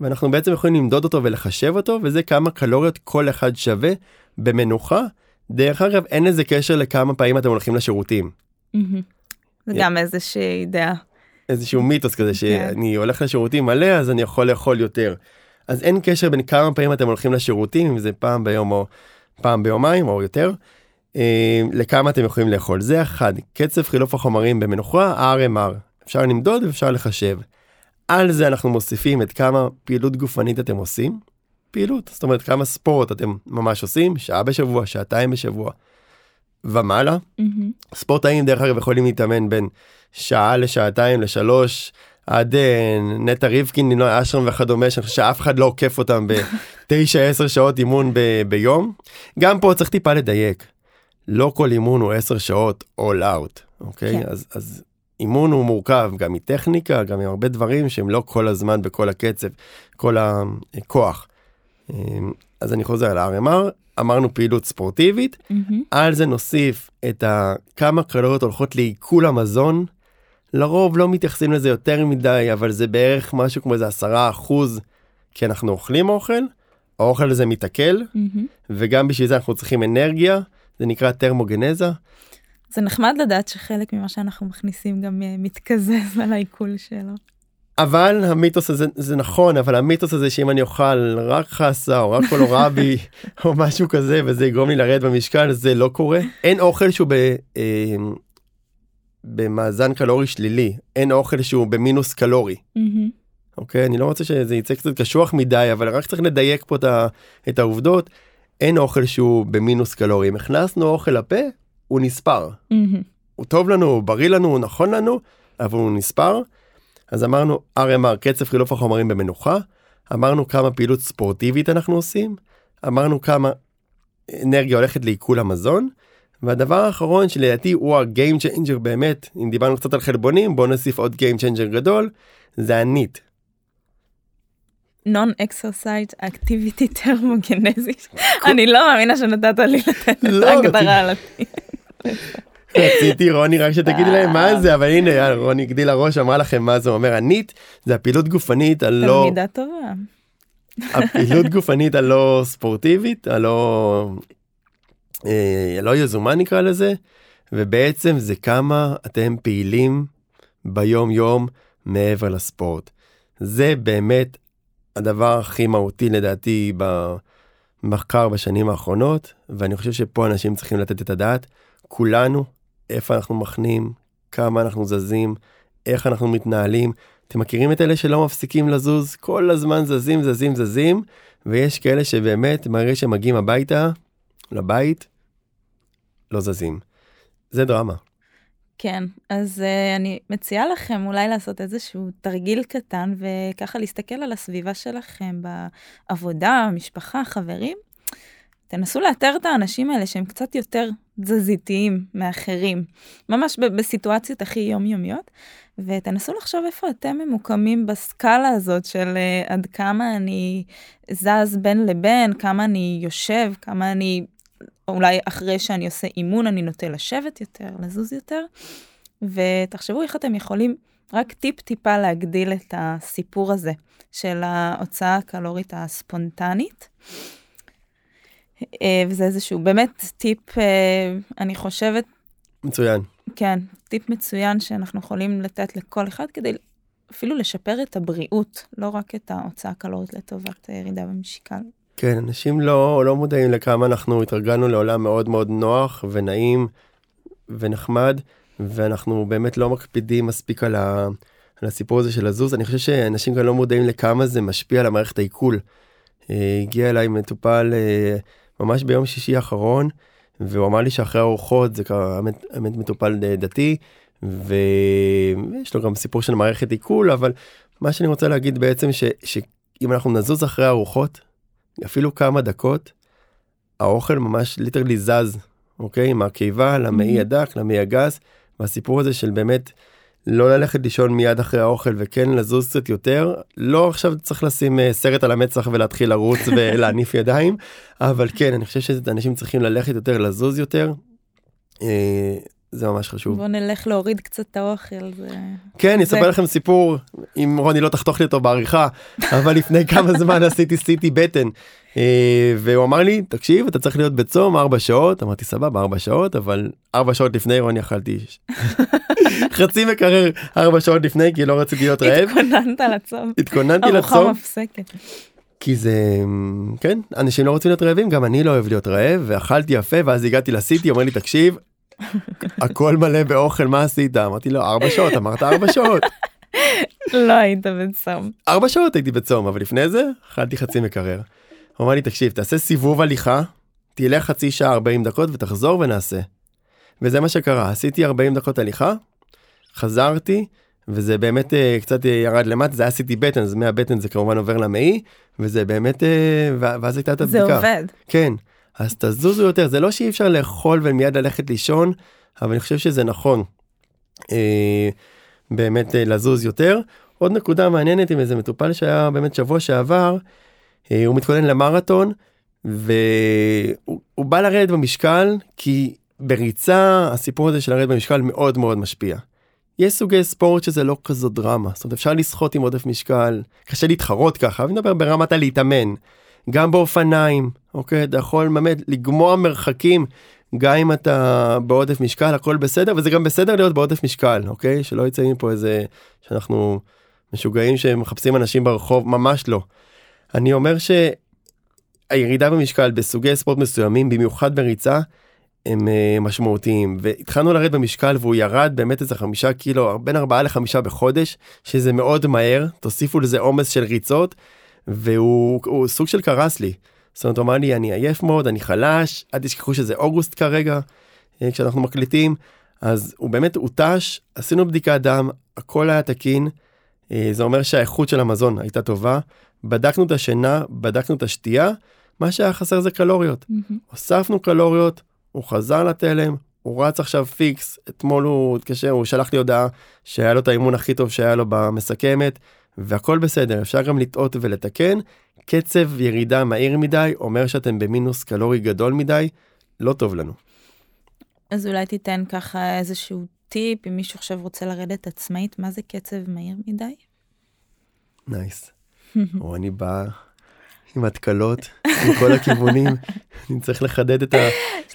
ואנחנו בעצם יכולים למדוד אותו ולחשב אותו, וזה כמה קלוריות כל אחד שווה במנוחה. דרך אגב, אין לזה קשר לכמה פעמים אתם הולכים לשירותים. זה. גם איזושהי דעה. איזשהו מיתוס כזה כן. שאני הולך לשירותים מלא אז אני יכול לאכול יותר. אז אין קשר בין כמה פעמים אתם הולכים לשירותים אם זה פעם ביום או פעם ביומיים או יותר. אה, לכמה אתם יכולים לאכול זה אחד קצב חילוף החומרים במנוחה RMR אפשר למדוד ואפשר לחשב. על זה אנחנו מוסיפים את כמה פעילות גופנית אתם עושים. פעילות זאת אומרת כמה ספורט אתם ממש עושים שעה בשבוע שעתיים בשבוע. ומעלה מהמם. ספורטאים דרך אגב יכולים להתאמן בין שעה לשעתיים לשלוש עד נטע ריבקין, לינוי אשרם וכדומה, שאני חושב שאף אחד לא עוקף אותם בתשע (laughs) עשר שעות אימון ב- ביום. גם פה צריך טיפה לדייק. לא כל אימון הוא עשר שעות all out, אוקיי? כן. אז, אז אימון הוא מורכב גם מטכניקה, גם מהרבה דברים שהם לא כל הזמן בכל הקצב, כל הכוח. אה, אז אני חוזר ל-RMR, אמרנו פעילות ספורטיבית, מהמם. על זה נוסיף את ה... כמה קלוריות הולכות לעיכול המזון. לרוב לא מתייחסים לזה יותר מדי, אבל זה בערך משהו כמו איזה עשרה אחוז, כי אנחנו אוכלים אוכל, האוכל הזה מתעכל, מהמם. וגם בשביל זה אנחנו צריכים אנרגיה, זה נקרא טרמוגנזה. זה נחמד לדעת שחלק ממה שאנחנו מכניסים גם אה, מתקזז על העיכול שלו. אבל המיתוס הזה, זה נכון, אבל המיתוס הזה שאם אני אוכל רק חסה או רק קולורבי (laughs) או משהו כזה וזה יגרום לי לרדת במשקל, זה לא קורה. אין אוכל שהוא ב... אה, במאזן קלורי שלילי, אין אוכל שהוא במינוס קלורי. מהמם. אוקיי? אני לא רוצה שזה יצא קצת קשוח מדי, אבל רק צריך לדייק פה את, העובדות. אין אוכל שהוא במינוס קלורי. אם הכנסנו אוכל לפה, הוא נספר. מהמם. הוא טוב לנו, הוא בריא לנו, הוא נכון לנו, אבל הוא נספר. אז אמרנו RMR, קצב חילוף החומרים במנוחה. אמרנו כמה פעילות ספורטיבית אנחנו עושים. אמרנו כמה אנרגיה הולכת לעיכול המזון. והדבר האחרון שלדעתי הוא ה-game changer באמת, אם דיברנו קצת על חלבונים, בואו נוסיף עוד game changer גדול, זה הניט. Non-exercise activity (laughs) thermogenesis. אני לא מאמינה שנתת לי לתת את לא, ההגדרה על. רציתי רוני רק שתגידי להם מה זה אבל הנה רוני הגדיל הראש אמרה לכם מה זה אומר הניט זה הפעילות גופנית הלא תלמידה טובה. הפעילות גופנית הלא ספורטיבית הלא אה, הלא יזומה נקרא לזה ובעצם זה כמה אתם פעילים ביום יום מעבר לספורט. זה באמת הדבר הכי מהותי לדעתי במחקר בשנים האחרונות, ואני חושב שפה אנשים צריכים לתת את הדעת. כולנו, איפה אנחנו מחנים, כמה אנחנו זזים, איך אנחנו מתנהלים. אתם מכירים את אלה שלא מפסיקים לזוז? כל הזמן זזים, זזים, זזים, ויש כאלה שבאמת, מהרגע שהם מגיעים הביתה, לבית, לא זזים. זה דרמה. כן, אז uh, אני מציעה לכם אולי לעשות איזשהו תרגיל קטן וככה להסתכל על הסביבה שלכם בעבודה, משפחה, חברים. תנסו לאתר את האנשים האלה שהם קצת יותר תזזיתיים מאחרים, ממש בסיטואציות הכי יומיומיות, ותנסו לחשוב איפה אתם ממוקמים בסקאלה הזאת של uh, עד כמה אני זז בין לבין, כמה אני יושב, כמה אני אולי אחרי שאני עושה אימון אני נוטה לשבת יותר, לזוז יותר, ותחשבו איך אתם יכולים רק טיפ-טיפה להגדיל את הסיפור הזה של ההוצאה הקלורית הספונטנית. אה, וזה איזשהו באמת טיפ, אה, אני חושבת... מצוין. כן, טיפ מצוין שאנחנו יכולים לתת לכל אחד כדי אפילו לשפר את הבריאות, לא רק את ההוצאה הקלורית לטובת הירידה במשקל. כן, אנשים לא, לא מודעים לכמה אנחנו התרגלנו לעולם מאוד מאוד נוח ונעים ונחמד, ואנחנו באמת לא מקפידים מספיק על, ה, על הסיפור הזה של לזוז. אני חושב שאנשים גם לא מודעים לכמה זה משפיע על המערכת העיכול. אה, הגיע אליי מטופל אה, ממש ביום שישי האחרון, והוא אמר לי שאחרי ארוחות זה האמת, האמת מטופל דתי, ויש לו גם סיפור של מערכת עיכול, אבל מה שאני רוצה להגיד בעצם ש, שאם אנחנו נזוז אחרי ארוחות, אפילו כמה דקות, האוכל ממש ליטרלי זז, אוקיי? מהקיבה למעי הדק, למעי הגס, והסיפור הזה של באמת לא ללכת לישון מיד אחרי האוכל וכן לזוז קצת יותר, לא עכשיו צריך לשים uh, סרט על המצח ולהתחיל לרוץ (laughs) ולהניף ידיים, אבל כן, אני חושב שאנשים צריכים ללכת יותר, לזוז יותר. זה ממש חשוב. בוא נלך להוריד קצת את האוכל. זה... כן, אני אספר לכם סיפור, אם רוני לא תחתוך לי אותו בעריכה, אבל לפני כמה זמן (laughs) עשיתי סיטי בטן. אה, והוא אמר לי, תקשיב, אתה צריך להיות בצום 4 שעות, אמרתי סבבה 4 שעות, אבל 4 שעות לפני רוני אכלתי (laughs) חצי מקרר 4 שעות לפני כי לא רציתי להיות רעב. התכוננת לצום. התכוננתי לצום. ארוחה מפסקת. כי זה כן אנשים לא רוצים להיות רעבים גם אני לא אוהב להיות רעב ואכלתי יפה ואז הגעתי לסיטי אומר לי תקשיב הכל מלא באוכל מה עשית אמרתי לו ארבע שעות אמרת ארבע שעות. לא היית בצום. ארבע שעות הייתי בצום אבל לפני זה אכלתי חצי מקרר. הוא אמר לי תקשיב תעשה סיבוב הליכה תלך חצי שעה 40 דקות ותחזור ונעשה. וזה מה שקרה עשיתי 40 דקות הליכה חזרתי וזה באמת uh, קצת uh, ירד למטה זה היה סיטי בטן אז מהבטן זה כמובן עובר למעי וזה באמת uh, ואז הייתה את הבדיקה. זה עובד. כן אז תזוזו יותר זה לא שאי אפשר לאכול ומיד ללכת לישון אבל אני חושב שזה נכון. אה, באמת אה, לזוז יותר. עוד נקודה מעניינת עם איזה מטופל שהיה באמת שבוע שעבר אה, הוא מתכונן למרתון והוא בא לרדת במשקל כי בריצה הסיפור הזה של לרדת במשקל מאוד מאוד משפיע. יש סוגי ספורט שזה לא כזו דרמה זאת אומרת אפשר לשחות עם עודף משקל קשה להתחרות ככה אני מדבר ברמת הלהתאמן גם באופניים, אוקיי? אתה יכול באמת לגמוע מרחקים, גם אם אתה בעודף משקל, הכל בסדר, וזה גם בסדר להיות בעודף משקל, אוקיי? שלא יצא מפה איזה, שאנחנו משוגעים שמחפשים אנשים ברחוב, ממש לא. אני אומר שהירידה במשקל בסוגי ספורט מסוימים, במיוחד בריצה, הם uh, משמעותיים והתחלנו לרדת במשקל והוא ירד באמת איזה חמישה קילו בין ארבעה לחמישה בחודש שזה מאוד מהר תוסיפו לזה עומס של ריצות והוא סוג של קרס לי. זאת אומרת הוא אמר לי אני עייף מאוד אני חלש אל תשכחו שזה אוגוסט כרגע אה, כשאנחנו מקליטים אז הוא באמת הותש עשינו בדיקת דם הכל היה תקין אה, זה אומר שהאיכות של המזון הייתה טובה בדקנו את השינה בדקנו את השתייה מה שהיה חסר זה קלוריות mm-hmm. הוספנו קלוריות הוא חזר לתלם הוא רץ עכשיו פיקס אתמול הוא התקשר הוא שלח לי הודעה שהיה לו את האימון הכי טוב שהיה לו במסכמת והכל בסדר אפשר גם לטעות ולתקן קצב ירידה מהיר מדי אומר שאתם במינוס קלורי גדול מדי לא טוב לנו. אז אולי תיתן ככה איזשהו טיפ אם מישהו עכשיו רוצה לרדת עצמאית מה זה קצב מהיר מדי. נייס. (laughs) או אני בא עם התקלות מכל הכיוונים. (laughs) אני צריך לחדד את ה...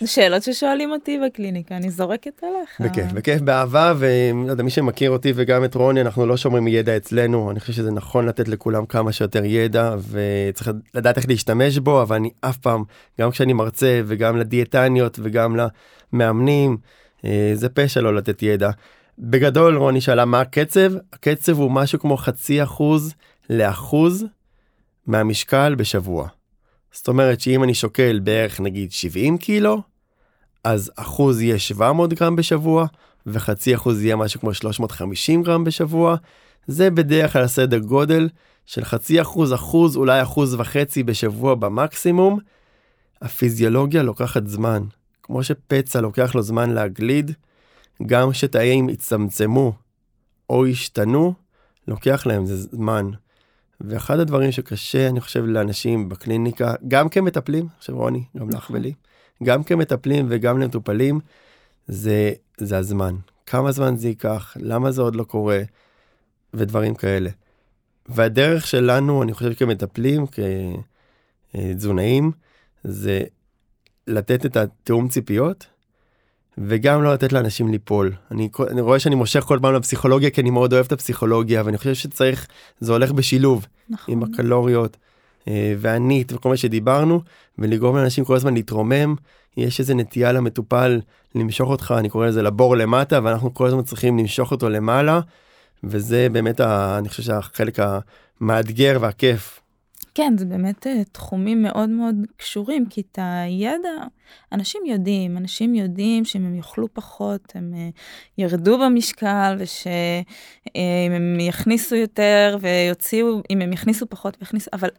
שאלות ששואלים אותי בקליניקה, אני זורקת עליך. בכיף, בכיף, באהבה, ולא יודע, מי שמכיר אותי וגם את רוני, אנחנו לא שומרים ידע אצלנו, אני חושב שזה נכון לתת לכולם כמה שיותר ידע, וצריך לדעת איך להשתמש בו, אבל אני אף פעם, גם כשאני מרצה, וגם לדיאטניות, וגם למאמנים, אה, זה פשע לא לתת ידע. בגדול, רוני שאלה מה הקצב, הקצב הוא משהו כמו חצי אחוז לאחוז מהמשקל בשבוע. זאת אומרת שאם אני שוקל בערך נגיד 70 קילו, אז אחוז יהיה 700 גרם בשבוע, וחצי אחוז יהיה משהו כמו 350 גרם בשבוע. זה בדרך כלל סדר גודל של חצי אחוז, אחוז, אולי אחוז וחצי בשבוע במקסימום. הפיזיולוגיה לוקחת זמן. כמו שפצע לוקח לו זמן להגליד, גם שתאים יצמצמו או ישתנו, לוקח להם זמן. ואחד הדברים שקשה, אני חושב, לאנשים בקליניקה, גם כמטפלים, עכשיו רוני, גם לך נכון. ולי, גם כמטפלים וגם למטופלים, זה, זה הזמן. כמה זמן זה ייקח, למה זה עוד לא קורה, ודברים כאלה. והדרך שלנו, אני חושב, כמטפלים, כתזונאים, זה לתת את התיאום ציפיות, וגם לא לתת לאנשים ליפול. אני, אני רואה שאני מושך כל פעם לפסיכולוגיה, כי אני מאוד אוהב את הפסיכולוגיה, ואני חושב שצריך, זה הולך בשילוב. נכון. עם הקלוריות אה, והנית וכל מה שדיברנו ולגרום לאנשים כל הזמן להתרומם יש איזה נטייה למטופל למשוך אותך אני קורא לזה לבור למטה ואנחנו כל הזמן צריכים למשוך אותו למעלה וזה באמת ה, אני חושב שהחלק המאתגר והכיף. כן, זה באמת אה, תחומים מאוד מאוד קשורים, כי את הידע, אנשים יודעים, אנשים יודעים שאם הם יאכלו פחות, הם אה, ירדו במשקל, ושאם הם יכניסו יותר ויוציאו, אם הם יכניסו פחות ויכניסו, אבל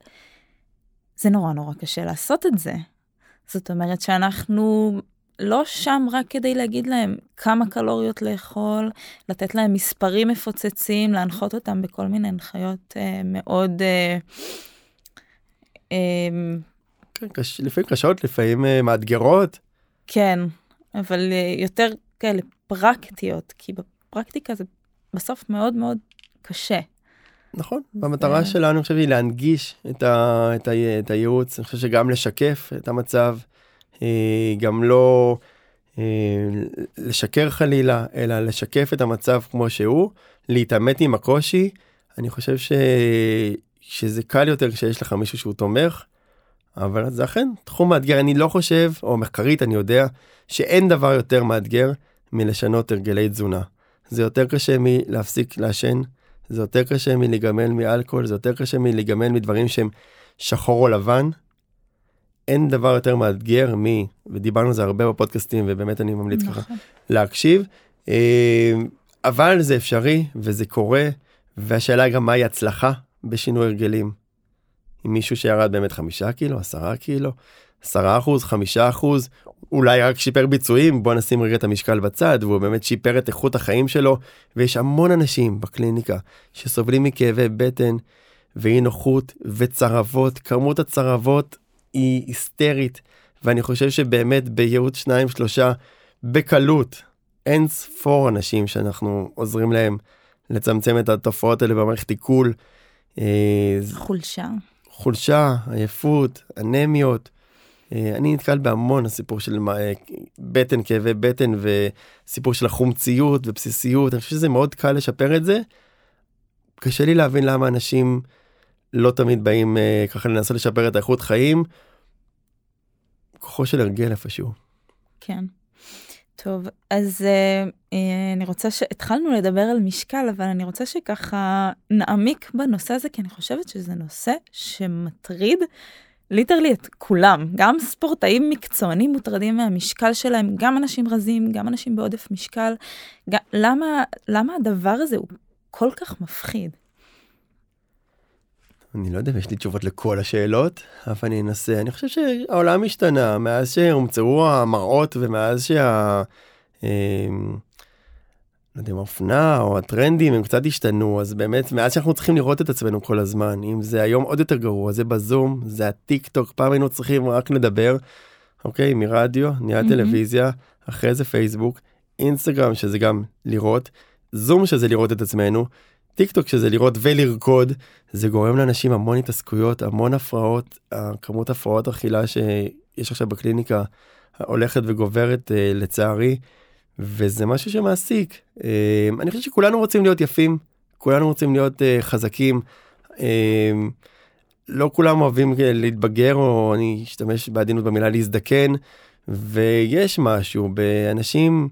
זה נורא נורא קשה לעשות את זה. זאת אומרת שאנחנו לא שם רק כדי להגיד להם כמה קלוריות לאכול, לתת להם מספרים מפוצצים, להנחות אותם בכל מיני הנחיות אה, מאוד... אה, כן, קש, לפעמים קשות לפעמים uh, מאתגרות. כן, אבל uh, יותר כאלה פרקטיות, כי בפרקטיקה זה בסוף מאוד מאוד קשה. נכון, והמטרה שלנו אני חושב היא להנגיש את, ה, את, ה, את הייעוץ, אני חושב שגם לשקף את המצב, אה, גם לא לשקר חלילה, אלא לשקף את המצב כמו שהוא, להתעמת עם הקושי, אני חושב ש... שזה קל יותר כשיש לך מישהו שהוא תומך, אבל זה אכן תחום מאתגר. אני לא חושב, או מחקרית אני יודע, שאין דבר יותר מאתגר מלשנות הרגלי תזונה. זה יותר קשה מלהפסיק לעשן, זה יותר קשה מלהיגמל מאלכוהול, זה יותר קשה מלהיגמל מדברים שהם שחור או לבן. אין דבר יותר מאתגר מ... ודיברנו על זה הרבה בפודקאסטים, ובאמת אני ממליץ נכון. ככה להקשיב. אה, אבל זה אפשרי, וזה קורה, והשאלה גם מהי הצלחה בשינוי הרגלים. עם מישהו שירד באמת חמישה קילו, עשרה קילו, עשרה אחוז, חמישה אחוז, אולי רק שיפר ביצועים, בוא נשים רגע את המשקל בצד, והוא באמת שיפר את איכות החיים שלו, ויש המון אנשים בקליניקה שסובלים מכאבי בטן ואי נוחות וצרבות, כמות הצרבות היא היסטרית, ואני חושב שבאמת בייעוץ שניים שלושה, בקלות, אין ספור אנשים שאנחנו עוזרים להם לצמצם את התופעות האלה במערכת עיכול. אה, חולשה. חולשה, עייפות, אנמיות. אה, אני נתקל בהמון הסיפור של אה, בטן, כאבי בטן וסיפור של החומציות ובסיסיות, אני חושב שזה מאוד קל לשפר את זה. קשה לי להבין למה אנשים לא תמיד באים ככה לנסות לשפר את האיכות חיים. כוחו של הרגל איפשהו. כן. טוב, אז uh, uh, אני רוצה ש... התחלנו לדבר על משקל, אבל אני רוצה שככה נעמיק בנושא הזה, כי אני חושבת שזה נושא שמטריד ליטרלי את כולם. גם ספורטאים מקצוענים מוטרדים מהמשקל שלהם, גם אנשים רזים, גם אנשים בעודף משקל. גם... למה, למה הדבר הזה הוא כל כך מפחיד? אני לא יודע אם יש לי תשובות לכל השאלות, אבל אני אנסה. אני חושב שהעולם השתנה מאז שהומצאו המראות ומאז שה... אה, לא יודע אם האופנה או הטרנדים הם קצת השתנו אז באמת מאז שאנחנו צריכים לראות את עצמנו כל הזמן אם זה היום עוד יותר גרוע זה בזום זה הטיק טוק פעם היינו צריכים רק לדבר אוקיי מרדיו נהיה mm-hmm. טלוויזיה אחרי זה פייסבוק אינסטגרם שזה גם לראות זום שזה לראות את עצמנו טיק טוק שזה לראות ולרקוד זה גורם לאנשים המון התעסקויות המון הפרעות כמות הפרעות אכילה שיש עכשיו בקליניקה הולכת וגוברת אה, לצערי וזה משהו שמעסיק אה, אני חושב שכולנו רוצים להיות יפים כולנו רוצים להיות אה, חזקים. לא כולם אוהבים להתבגר או אני אשתמש בעדינות במילה להזדקן ויש משהו באנשים.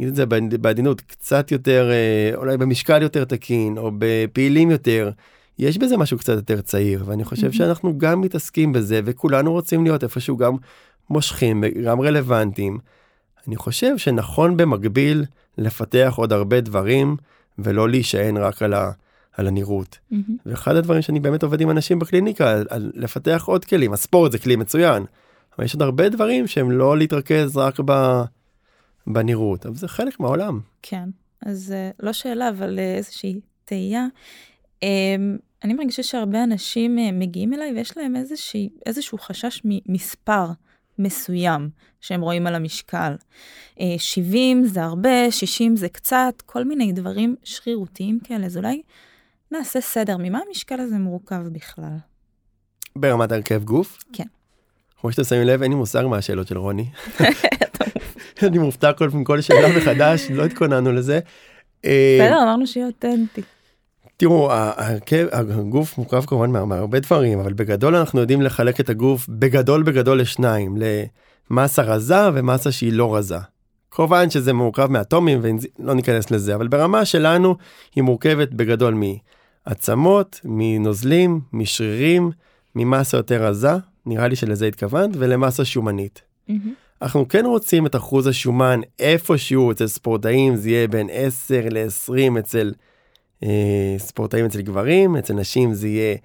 נגיד את זה בעדינות קצת יותר אה, אולי במשקל יותר תקין או בפעילים יותר יש בזה משהו קצת יותר צעיר ואני חושב שאנחנו גם מתעסקים בזה וכולנו רוצים להיות איפשהו גם מושכים גם רלוונטיים. אני חושב שנכון במקביל לפתח עוד הרבה דברים ולא להישען רק על, ה, על הנראות. Mm-hmm. ואחד הדברים שאני באמת עובד עם אנשים בקליניקה על, על לפתח עוד כלים הספורט זה כלי מצוין. אבל יש עוד הרבה דברים שהם לא להתרכז רק ב... בנראות, אבל זה חלק מהעולם. כן, אז אה, לא שאלה, אבל אה, איזושהי תהייה. אמ, אני מרגישה שהרבה אנשים אה, מגיעים אליי ויש להם איזושהי, איזשהו חשש ממספר מסוים שהם רואים על המשקל. 70 זה הרבה, 60 זה קצת, כל מיני דברים שרירותיים כאלה, אז אולי נעשה סדר, ממה המשקל הזה מורכב בכלל? ברמת הרכב גוף? כן. כמו שאתם שמים לב, אין לי מושג מה השאלות של רוני. (laughs) (laughs) אני מופתע כל פעם כל שאלה מחדש לא התכוננו לזה. אה, בסדר אמרנו שיהיה אותנטי. תראו הגוף מורכב כמובן מהרבה דברים אבל בגדול אנחנו יודעים לחלק את הגוף בגדול בגדול לשניים למסה רזה ומסה שהיא לא רזה. כמובן שזה מורכב מאטומים ולא ניכנס לזה אבל ברמה שלנו היא מורכבת בגדול מעצמות מנוזלים משרירים ממסה יותר רזה נראה לי שלזה התכוונת ולמסה שומנית. Mm-hmm. אנחנו כן רוצים את אחוז השומן איפשהו אצל ספורטאים זה יהיה בין 10 ל-20 אצל אה, ספורטאים אצל גברים אצל נשים זה יהיה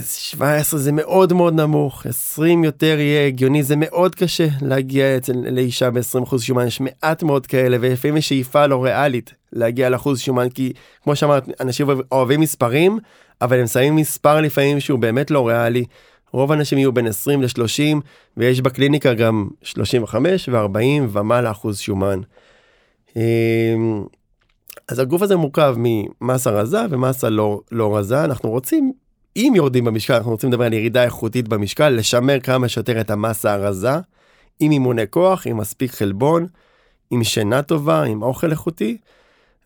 17 זה מאוד מאוד נמוך 20 יותר יהיה הגיוני זה מאוד קשה להגיע אצל לאישה ב-20 שומן יש מעט מאוד כאלה ולפעמים יש שאיפה לא ריאלית להגיע לאחוז שומן כי כמו שאמרת אנשים אוהבים מספרים אבל הם שמים מספר לפעמים שהוא באמת לא ריאלי רוב האנשים יהיו בין 20 ל-30 ויש בקליניקה גם 35 ו-40 ומעלה אחוז שומן. אמ, אז הגוף הזה מורכב ממסה רזה ומסה לא, לא רזה אנחנו רוצים אם יורדים במשקל אנחנו רוצים לדבר על ירידה איכותית במשקל לשמר כמה שיותר את המסה הרזה עם אימוני כוח עם מספיק חלבון עם שינה טובה עם אוכל איכותי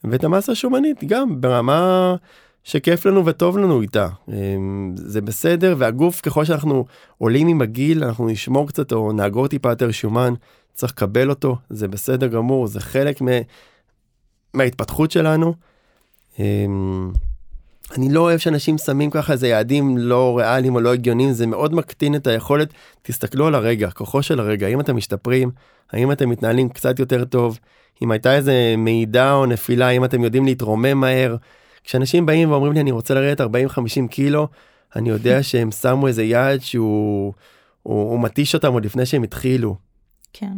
ואת המסה השומנית גם ברמה שכיף לנו וטוב לנו איתה אמ, זה בסדר והגוף ככל שאנחנו עולים עם הגיל אנחנו נשמור קצת או נאגור טיפה יותר שומן צריך לקבל אותו זה בסדר גמור זה חלק מה, מההתפתחות שלנו. אמ, אני לא אוהב שאנשים שמים ככה איזה יעדים לא ריאליים או לא הגיוניים זה מאוד מקטין את היכולת תסתכלו על הרגע כוחו של הרגע האם אתם משתפרים האם אתם מתנהלים קצת יותר טוב אם הייתה איזה מידע או נפילה אם אתם יודעים להתרומם מהר. כשאנשים באים ואומרים לי אני רוצה לרדת 40-50 קילו, אני יודע (laughs) שהם שמו איזה יעד שהוא הוא, הוא מתיש אותם עוד לפני שהם התחילו. כן.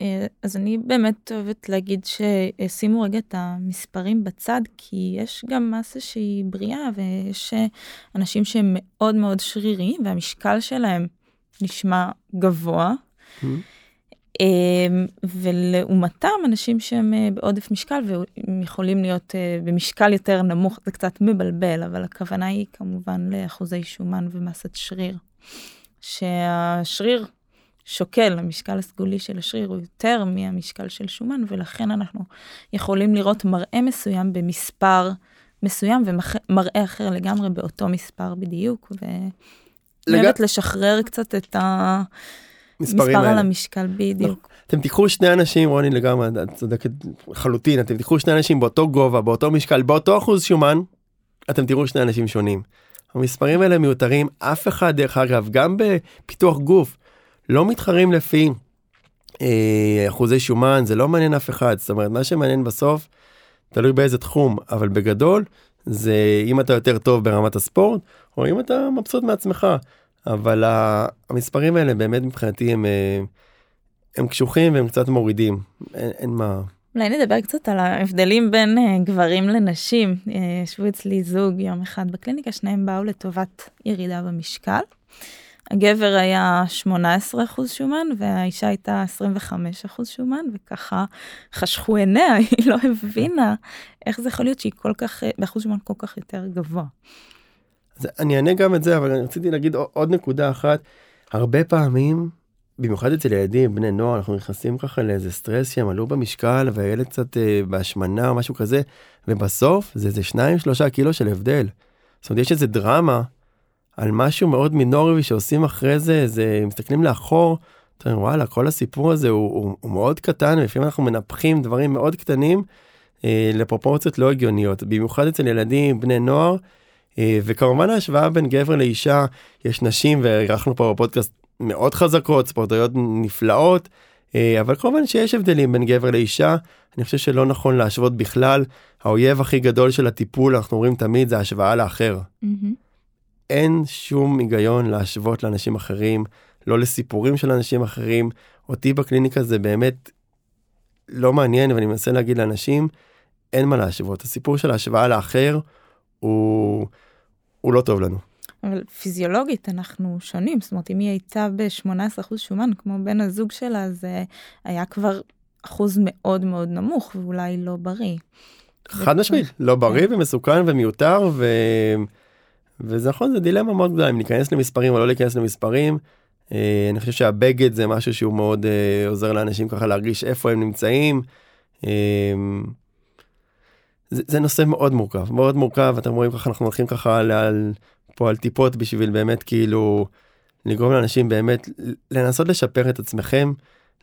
אה, אז אני באמת אוהבת להגיד שישימו רגע את המספרים בצד, כי יש גם מסה שהיא בריאה, ויש אה, אנשים שהם מאוד מאוד שריריים, והמשקל שלהם נשמע גבוה. Mm-hmm. אמ, ולעומתם אנשים שהם אה, בעודף משקל והם יכולים להיות אה, במשקל יותר נמוך זה קצת מבלבל אבל הכוונה היא כמובן לאחוזי שומן ומסת שריר. שהשריר שוקל המשקל הסגולי של השריר הוא יותר מהמשקל של שומן ולכן אנחנו יכולים לראות מראה מסוים במספר מסוים ומראה אחר לגמרי באותו מספר בדיוק ובאמת לג... לשחרר קצת את ה... מספר על המשקל בדיוק. לא. אתם תיקחו שני אנשים רוני לגמרי את צודקת לחלוטין אתם תיקחו שני אנשים באותו גובה באותו משקל באותו אחוז שומן אתם תראו שני אנשים שונים. המספרים האלה מיותרים אף אחד דרך אגב גם בפיתוח גוף לא מתחרים לפי אה, אחוזי שומן זה לא מעניין אף אחד זאת אומרת מה שמעניין בסוף תלוי באיזה תחום אבל בגדול זה אם אתה יותר טוב ברמת הספורט או אם אתה מבסוט מעצמך אבל המספרים האלה באמת מבחינתי הם, אה, הם קשוחים והם קצת מורידים, אין, אין מה. אולי נדבר קצת על ההבדלים בין uh, גברים לנשים. ישבו uh, אצלי זוג יום אחד בקליניקה, שניהם באו לטובת ירידה במשקל. הגבר היה 18% שומן והאישה הייתה 25% שומן, וככה חשכו עיניה, (laughs) היא לא הבינה איך זה יכול להיות שהיא כל כך, באחוז שומן כל כך יותר גבוה. אז אני אענה גם את זה, אבל אני רציתי להגיד עוד נקודה אחת. הרבה פעמים, במיוחד אצל ילדים, בני נוער, אנחנו נכנסים ככה לאיזה סטרס שהם עלו במשקל והילד קצת אה, בהשמנה או משהו כזה, ובסוף זה איזה שניים שלושה קילו של הבדל. זאת אומרת, יש איזה דרמה על משהו מאוד מינורי שעושים אחרי זה, זה מסתכלים לאחור, אתה אומר, וואלה, כל הסיפור הזה הוא, הוא, הוא מאוד קטן, ולפעמים אנחנו מנפחים דברים מאוד קטנים אה, לפרופורציות לא הגיוניות, במיוחד אצל ילדים, בני נוער, וכמובן ההשוואה בין גבר לאישה, יש נשים, ואירחנו פה בפודקאסט מאוד חזקות, ספורטאיות נפלאות, אה, אבל כמובן שיש הבדלים בין גבר לאישה, אני חושב שלא נכון להשוות בכלל. האויב הכי גדול של הטיפול, אנחנו אומרים תמיד, זה השוואה לאחר. Mm-hmm. אין שום היגיון להשוות לאנשים אחרים, לא לסיפורים של אנשים אחרים. אותי בקליניקה זה באמת לא מעניין, ואני מנסה להגיד לאנשים, אין מה להשוות. הסיפור של ההשוואה לאחר הוא, הוא לא טוב לנו. אבל פיזיולוגית אנחנו שונים, זאת אומרת אם היא הייתה ב-18% שומן כמו בן הזוג שלה, זה היה כבר אחוז מאוד מאוד נמוך ואולי לא בריא. חד משמעית, לא בריא כן. ומסוכן ומיותר ו... וזה נכון זה דילמה מאוד גדולה אם להיכנס למספרים או לא להיכנס למספרים. אה, אני חושב שהבגד זה משהו שהוא מאוד אה, עוזר לאנשים ככה להרגיש איפה הם נמצאים. זה, זה נושא מאוד מורכב מאוד מורכב אתם רואים ככה אנחנו הולכים ככה על, על פה על טיפות בשביל באמת כאילו לגרום לאנשים באמת לנסות לשפר את עצמכם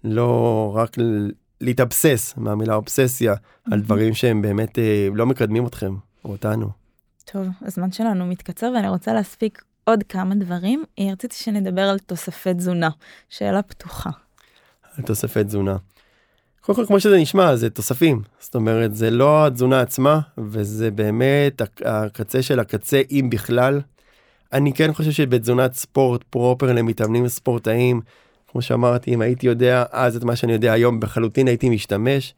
לא רק להתאבסס מהמילה אובססיה על דברים שהם באמת אה, לא מקדמים אתכם או אותנו. טוב, הזמן שלנו מתקצר ואני רוצה להספיק עוד כמה דברים. אה, רציתי שנדבר על תוספי תזונה, שאלה פתוחה. על תוספי תזונה. קודם כל כמו שזה נשמע זה תוספים זאת אומרת זה לא התזונה עצמה וזה באמת הקצה של הקצה אם בכלל. אני כן חושב שבתזונת ספורט פרופר למתאמנים ספורטאים כמו שאמרתי אם הייתי יודע אז את מה שאני יודע היום בחלוטין הייתי משתמש.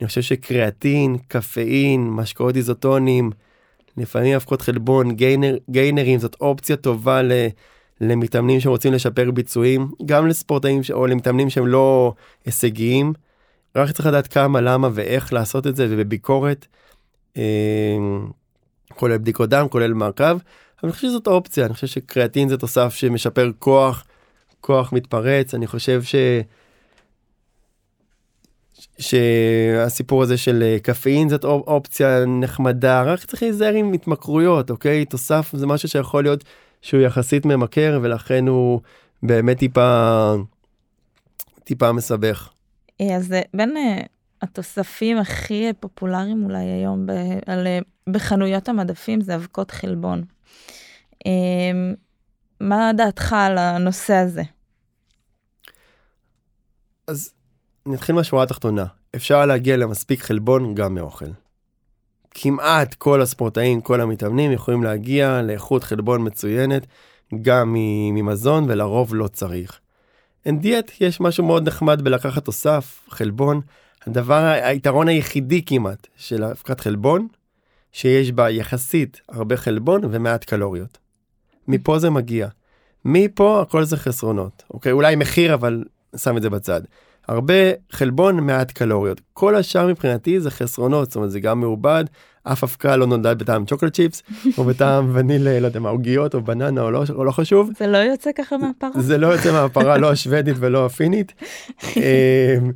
אני חושב שקריאטין קפאין משקאות איזוטונים לפעמים אבקות חלבון גיינר, גיינרים זאת אופציה טובה ל, למתאמנים שרוצים לשפר ביצועים גם לספורטאים או למתאמנים שהם לא הישגיים. רק צריך לדעת כמה למה ואיך לעשות את זה ובביקורת. אה, כולל בדיקות דם כולל מעקב. אני חושב שזאת אופציה אני חושב שקריאטין זה תוסף שמשפר כוח כוח מתפרץ אני חושב ש... שהסיפור הזה של אה, קפאין זאת אופציה נחמדה רק צריך להיזהר עם התמכרויות אוקיי תוסף זה משהו שיכול להיות שהוא יחסית ממכר ולכן הוא באמת טיפה טיפה מסבך. אה, אז בין אה, התוספים הכי פופולריים אולי היום ב, על, בחנויות המדפים זה אבקות חלבון. מה דעתך על הנושא הזה? אז נתחיל מהשורה התחתונה, אפשר להגיע למספיק חלבון גם מאוכל. כמעט כל הספורטאים, כל המתאמנים יכולים להגיע לאיכות חלבון מצוינת גם ממזון ולרוב לא צריך. אין דיאט יש משהו מאוד נחמד בלקחת תוסף, חלבון. הדבר, היתרון היחידי כמעט של אבקת חלבון, שיש בה יחסית הרבה חלבון ומעט קלוריות. מפה זה מגיע. מפה הכל זה חסרונות. אוקיי, אולי מחיר אבל שם את זה בצד. הרבה חלבון, מעט קלוריות. כל השאר מבחינתי זה חסרונות, זאת אומרת זה גם מעובד, אף אבקה לא נולד בטעם צ'וקולד צ'יפס, או בטעם (laughs) וניל, לא יודע מה, עוגיות או בננה או לא, או לא חשוב. זה לא יוצא ככה מהפרה? זה לא יוצא מהפרה, לא השוודית ולא הפינית. (laughs) אמ,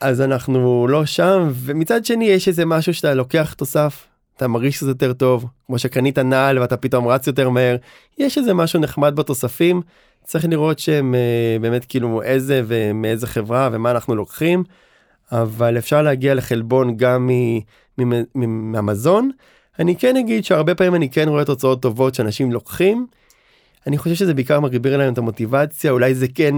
אז אנחנו לא שם, ומצד שני יש איזה משהו שאתה לוקח תוסף, אתה מרגיש שזה יותר טוב, כמו שקנית נעל ואתה פתאום רץ יותר מהר, יש איזה משהו נחמד בתוספים. צריך לראות שהם uh, באמת כאילו איזה ומאיזה חברה ומה אנחנו לוקחים, אבל אפשר להגיע לחלבון גם מהמזון. אני כן אגיד שהרבה פעמים אני כן רואה תוצאות טובות שאנשים לוקחים. אני חושב שזה בעיקר מגביר להם את המוטיבציה, אולי זה כן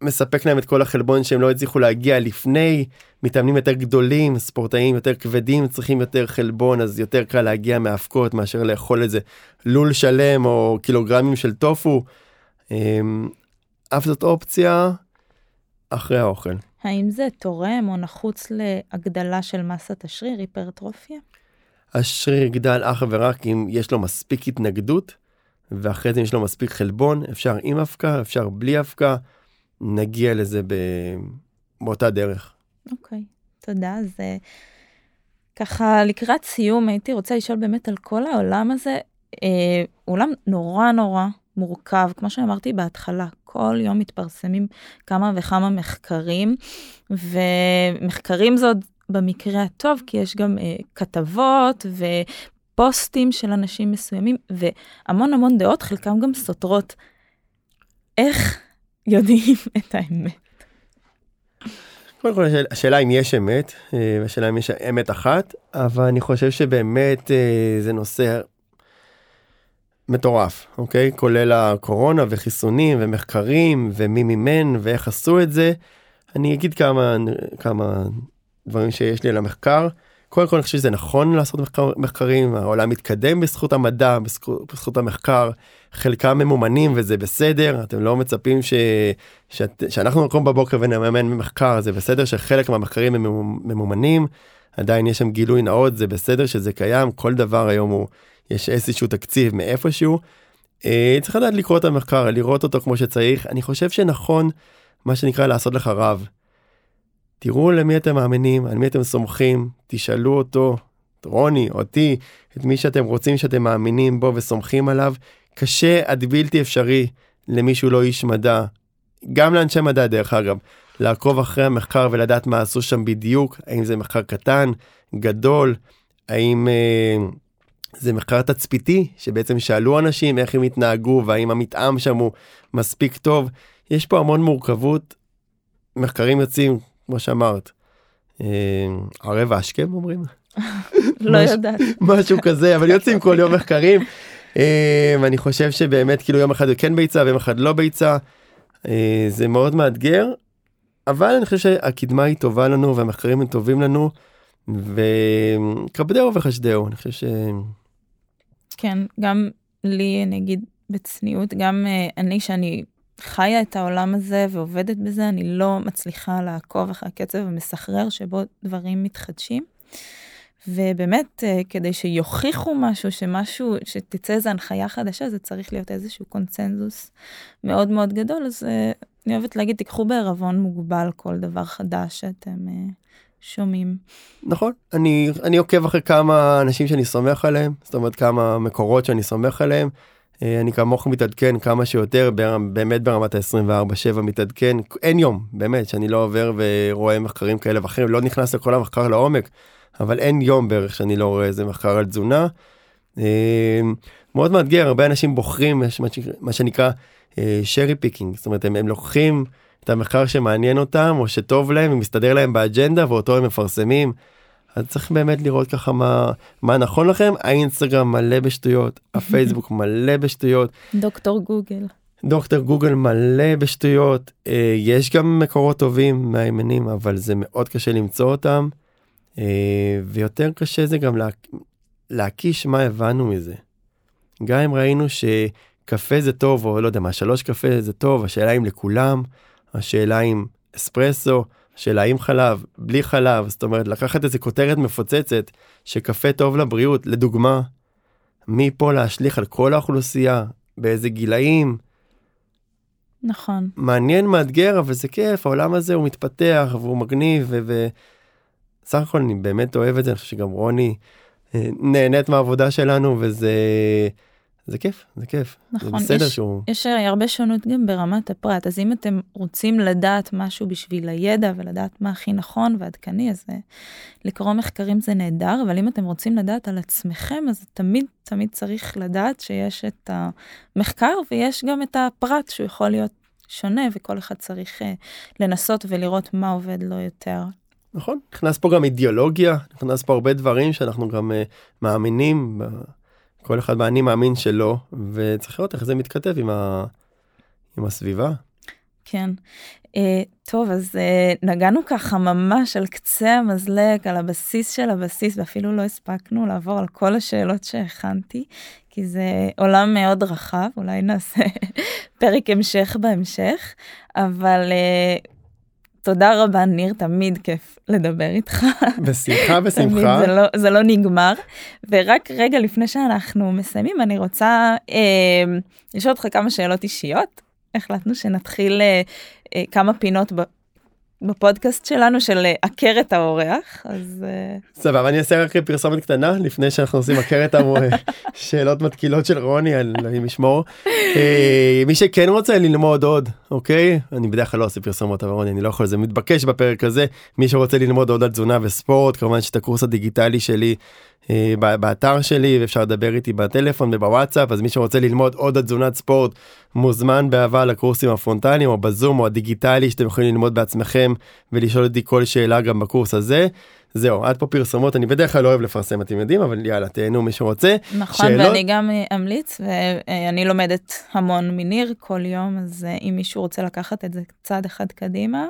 מספק להם את כל החלבון שהם לא הצליחו להגיע לפני, מתאמנים יותר גדולים, ספורטאים יותר כבדים צריכים יותר חלבון, אז יותר קל להגיע מאבקות מאשר לאכול איזה לול שלם או קילוגרמים של טופו. אמ, אף זאת אופציה אחרי האוכל. האם זה תורם או נחוץ להגדלה של מסת השריר, היפרטרופיה? השריר יגדל אך ורק אם יש לו מספיק התנגדות ואחרי זה יש לו מספיק חלבון, אפשר עם אבקה, אפשר בלי אבקה, נגיע לזה ב... באותה דרך. אוקיי, okay, תודה. אז uh, ככה לקראת סיום הייתי רוצה לשאול באמת על כל העולם הזה, uh, עולם נורא נורא מורכב, כמו שאמרתי בהתחלה, כל יום מתפרסמים כמה וכמה מחקרים, ומחקרים זה עוד במקרה הטוב, כי יש גם uh, כתבות ופוסטים של אנשים מסוימים, והמון המון דעות, חלקם גם סותרות. איך יודעים (laughs) את האמת? קודם כל השאלה אם יש אמת, אה, השאלה אם יש אמת אחת, אבל אני חושב שבאמת אה, זה נושא מטורף, אוקיי? כולל הקורונה וחיסונים ומחקרים ומי מימן ואיך עשו את זה. אני אגיד כמה, כמה דברים שיש לי על המחקר. קודם כל אני חושב שזה נכון לעשות מחקר, מחקרים, העולם מתקדם בזכות המדע, בזכות, בזכות המחקר, חלקם ממומנים וזה בסדר, אתם לא מצפים ש, שאת, שאנחנו נקום בבוקר ונממן מחקר, זה בסדר שחלק מהמחקרים הם ממומנים, עדיין יש שם גילוי נאות, זה בסדר שזה קיים, כל דבר היום הוא, יש איזשהו תקציב מאיפשהו. אה, צריך לדעת לקרוא את המחקר, לראות אותו כמו שצריך, אני חושב שנכון, מה שנקרא לעשות לך רב. תראו למי אתם מאמינים, על מי אתם סומכים, תשאלו אותו, את רוני, אותי, את מי שאתם רוצים שאתם מאמינים בו וסומכים עליו. קשה עד בלתי אפשרי למישהו לא איש מדע, גם לאנשי מדע דרך אגב, לעקוב אחרי המחקר ולדעת מה עשו שם בדיוק, האם זה מחקר קטן, גדול, האם אה, זה מחקר תצפיתי, שבעצם שאלו אנשים איך הם התנהגו והאם המתאם שם הוא מספיק טוב. יש פה המון מורכבות, מחקרים יוצאים כמו שאמרת. אה, ערב השכם אומרים? (laughs) לא יודעת. משהו כזה, אבל (laughs) יוצאים כל יום מחקרים. אה, ואני חושב שבאמת כאילו יום אחד הוא כן ביצה ויום אחד לא ביצה. אה, זה מאוד מאתגר, אבל אני חושב שהקדמה היא טובה לנו והמחקרים הם טובים לנו. וכבדהו וחשדהו, אני חושב ש... כן, גם לי, אני אגיד בצניעות, גם אני, שאני חיה את העולם הזה ועובדת בזה, אני לא מצליחה לעקוב אחרי הקצב המסחרר שבו דברים מתחדשים. ובאמת, אה, כדי שיוכיחו משהו, שמשהו, שתצא איזו הנחיה חדשה, זה צריך להיות איזשהו קונצנזוס מאוד מאוד גדול, אז אה, אני אוהבת להגיד, תיקחו בערבון מוגבל כל דבר חדש שאתם שומעים. נכון, אני, אני עוקב אחרי כמה אנשים שאני סומך עליהם, זאת אומרת כמה מקורות שאני סומך עליהם. אה, אני כמוך מתעדכן כמה שיותר, באמת ברמת ה-24/7 מתעדכן, אין יום, באמת, שאני לא עובר ורואה מחקרים כאלה ואחרים, לא נכנס לכל המחקר לעומק, אבל אין יום בערך שאני לא רואה איזה מחקר על תזונה. אה, מאוד מאתגר, הרבה אנשים בוחרים מה שנקרא cherry אה, picking, זאת אומרת הם, הם לוקחים את המחקר שמעניין אותם או שטוב להם ומסתדר להם באג'נדה ואותו הם מפרסמים. אז צריך באמת לראות ככה מה מה נכון לכם. האינסטגרם מלא בשטויות (laughs) הפייסבוק מלא בשטויות. דוקטור גוגל. דוקטור גוגל מלא בשטויות. אה, יש גם מקורות טובים מהימנים אבל זה מאוד קשה למצוא אותם. אה, ויותר קשה זה גם לה, להקיש מה הבנו מזה. גם אם ראינו שקפה זה טוב או לא יודע מה שלוש קפה זה טוב השאלה אם לכולם השאלה אם אספרסו. של האם חלב, בלי חלב, זאת אומרת לקחת איזה כותרת מפוצצת שקפה טוב לבריאות, לדוגמה, מפה להשליך על כל האוכלוסייה, באיזה גילאים. נכון. מעניין, מאתגר, אבל זה כיף, העולם הזה הוא מתפתח והוא מגניב, וסך הכל אני באמת אוהב את זה, אני חושב שגם רוני אה, נהנית מהעבודה שלנו, וזה... זה כיף, זה כיף. נכון, זה בסדר יש, שהוא... יש הרבה שונות גם ברמת הפרט, אז אם אתם רוצים לדעת משהו בשביל הידע ולדעת מה הכי נכון ועדכני, אז אה, לקרוא מחקרים זה נהדר, אבל אם אתם רוצים לדעת על עצמכם, אז תמיד תמיד צריך לדעת שיש את המחקר ויש גם את הפרט שהוא יכול להיות שונה, וכל אחד צריך uh, לנסות ולראות מה עובד לו יותר. נכון, נכנס פה גם אידיאולוגיה, נכנס פה הרבה דברים שאנחנו גם uh, מאמינים. כל אחד באני מאמין שלו, וצריך לראות איך זה מתכתב עם, ה... עם הסביבה. כן. Uh, טוב, אז uh, נגענו ככה ממש על קצה המזלג, על הבסיס של הבסיס, ואפילו לא הספקנו לעבור על כל השאלות שהכנתי, כי זה עולם מאוד רחב, אולי נעשה (laughs) פרק המשך בהמשך, אבל uh, תודה רבה, ניר, תמיד כיף לדבר איתך. בשמחה, (laughs) תמיד בשמחה. זה לא, זה לא נגמר. ורק רגע לפני שאנחנו מסיימים, אני רוצה אה, לשאול אותך כמה שאלות אישיות. החלטנו שנתחיל אה, אה, כמה פינות ב, בפודקאסט שלנו של אה, עקר את האורח, אז אה, סבבה, אני אעשה רק פרסומת קטנה לפני שאנחנו עושים עקרת (laughs) שאלות מתקילות של רוני, אלוהים ישמור. אה, מי שכן רוצה ללמוד עוד, אוקיי? אני בדרך כלל לא עושה פרסומות, אבל רוני, אני לא יכול, זה מתבקש בפרק הזה. מי שרוצה ללמוד עוד על תזונה וספורט, כמובן יש את הקורס הדיגיטלי שלי. אה, באתר שלי ואפשר לדבר איתי בטלפון ובוואטסאפ אז מי שרוצה ללמוד עוד על תזונת ספורט מוזמן באהבה לקורסים הפרונטליים או בזום או הדיגיטלי שאתם יכולים ללמוד בעצמכם ולשאול אותי כל שאלה גם בקורס הזה. זהו עד פה פרסומות אני בדרך כלל לא אוהב לפרסם אתם יודעים אבל יאללה תהנו מי שרוצה. נכון שאלות? ואני גם אה, אמליץ ואני לומדת המון מניר כל יום אז אה, אם מישהו רוצה לקחת את זה צעד אחד קדימה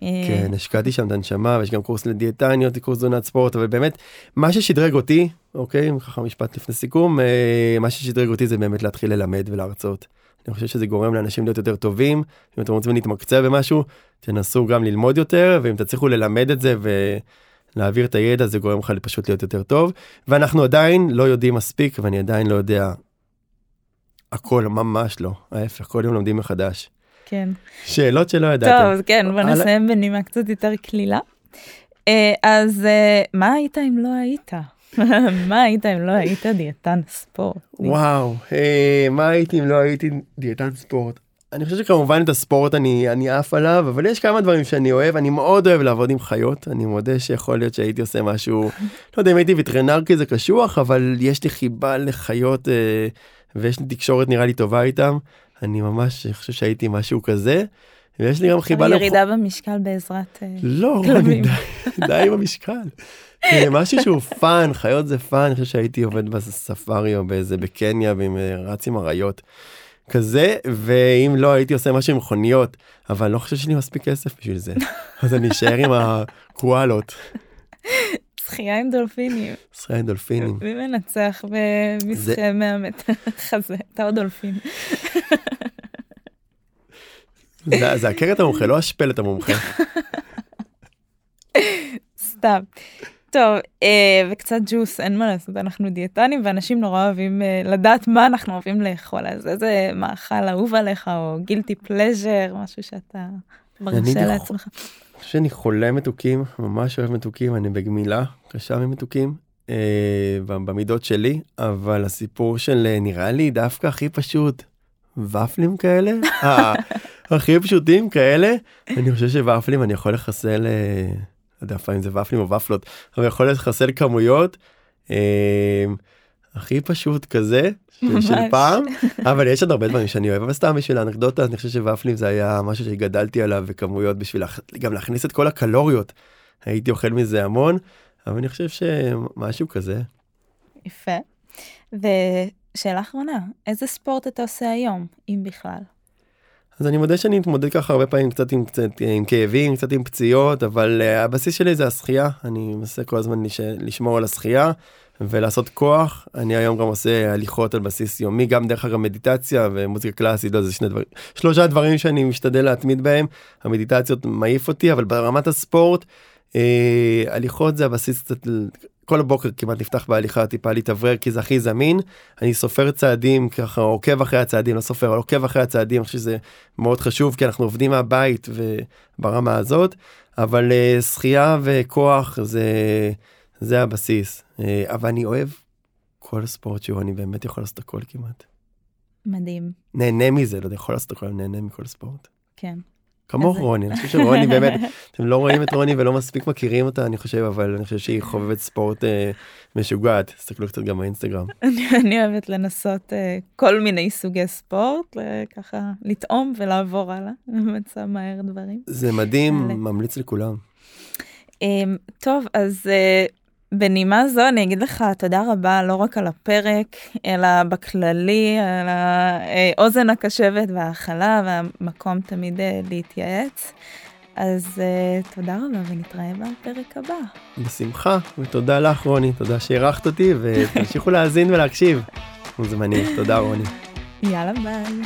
כן, השקעתי שם את הנשמה ויש גם קורס לדיאטניות, קורס תזונת ספורט, אבל באמת מה ששדרג אותי, אוקיי, ככה משפט לפני סיכום, אה, מה ששדרג אותי זה באמת להתחיל ללמד ולהרצות. אני חושב שזה גורם לאנשים להיות יותר טובים, אם אתם רוצים להתמקצע במשהו, תנסו גם ללמוד יותר, ואם תצליחו ללמד את זה ולהעביר את הידע זה גורם לך פשוט להיות יותר טוב, ואנחנו עדיין לא יודעים מספיק ואני עדיין לא יודע הכל, ממש לא, ההפך, כל יום לומדים מחדש. כן. שאלות שלא ידעתם. טוב, כן, בוא נסיים בנימה קצת יותר קלילה. אה, אז אה, מה היית אם לא היית? (laughs) מה היית אם לא היית דיאטן ספורט? וואו, אה, מה הייתי אם לא הייתי דיאטן ספורט? אני חושב שכמובן את הספורט אני אני עף עליו אבל יש כמה דברים שאני אוהב אני מאוד אוהב לעבוד עם חיות אני מודה שיכול להיות שהייתי עושה משהו (laughs) לא יודע אם הייתי וטרינר כי זה קשוח אבל יש לי חיבה לחיות אה, ויש לי תקשורת נראה לי טובה איתם אני ממש חושב שהייתי משהו כזה. ויש לי גם חיבה ירידה במשקל בעזרת אה, לא, רוני, די, (laughs) די עם המשקל. משהו שהוא fun, חיות זה fun, אני חושב שהייתי עובד בספארי או באיזה בקניה ועם אה, רץ עם אריות. כזה ואם לא הייתי עושה משהו עם מכוניות אבל לא חושב שיש לי מספיק כסף בשביל זה (laughs) אז אני אשאר עם הקואלות. שחייה עם דולפינים. שחייה עם דולפינים. מי מנצח במשחק 100 מטר חזה? אתה עוד דולפין. זה עקרת המומחה, לא השפלת המומחה. סתם. טוב, אה, וקצת ג'וס, אין מה לעשות, אנחנו דיאטנים ואנשים נורא אוהבים אה, לדעת מה אנחנו אוהבים לאכול, אז איזה מאכל אהוב עליך, או גילטי פלז'ר, משהו שאתה מרשה לעצמך. אני חושב שאני חולה מתוקים, ממש אוהב מתוקים, אני בגמילה קשה ממתוקים, אה, במידות שלי, אבל הסיפור של אה, נראה לי דווקא הכי פשוט, ופלים כאלה, אה, הכי פשוטים כאלה, אני חושב שוופלים אני יכול לחסל, אה, לא יודע אם זה ופלים או ופלות, אבל יכול לחסל כמויות. אה, הכי פשוט כזה של פעם אבל יש עוד הרבה דברים שאני אוהב אבל סתם בשביל האנקדוטה אני חושב שוואפלים זה היה משהו שגדלתי עליו וכמויות בשביל גם להכניס את כל הקלוריות הייתי אוכל מזה המון אבל אני חושב שמשהו כזה. יפה. ושאלה אחרונה איזה ספורט אתה עושה היום אם בכלל. אז אני מודה שאני מתמודד ככה הרבה פעמים קצת עם קצת עם כאבים קצת עם פציעות אבל uh, הבסיס שלי זה השחייה אני מנסה כל הזמן לש... לשמור על השחייה ולעשות כוח אני היום גם עושה הליכות על בסיס יומי גם דרך אגב מדיטציה ומוזיקה קלאסית לא זה שני דברים שלושה דברים שאני משתדל להתמיד בהם. המדיטציות מעיף אותי אבל ברמת הספורט אה, הליכות זה הבסיס קצת כל הבוקר כמעט נפתח בהליכה טיפה להתאוורר כי זה הכי זמין. אני סופר צעדים ככה עוקב אחרי הצעדים לא סופר עוקב אחרי הצעדים אני חושב שזה מאוד חשוב כי אנחנו עובדים מהבית וברמה הזאת. אבל uh, שחייה וכוח זה זה הבסיס אבל אני אוהב כל ספורט שהוא אני באמת יכול לעשות הכל כמעט. מדהים. נהנה מזה לא יודע יכול לעשות הכל נהנה מכל ספורט. כן. כמוך רוני, אני חושב שרוני באמת, (laughs) אתם לא רואים את רוני ולא מספיק מכירים אותה אני חושב אבל אני חושב שהיא חובבת ספורט אה, משוגעת, תסתכלו קצת גם באינסטגרם. (laughs) אני אוהבת לנסות אה, כל מיני סוגי ספורט, ככה לטעום ולעבור הלאה, (laughs) למצוא מהר דברים. זה מדהים, ממליץ לכולם. אמ, טוב, אז אה, בנימה זו אני אגיד לך תודה רבה לא רק על הפרק אלא בכללי על האוזן הקשבת וההכלה והמקום תמיד אה, להתייעץ. אז uh, תודה רבה ונתראה בפרק הבא. בשמחה ותודה לך רוני תודה שאירחת אותי ותמשיכו להאזין ולהקשיב. מוזמנים תודה רוני. יאללה ביי.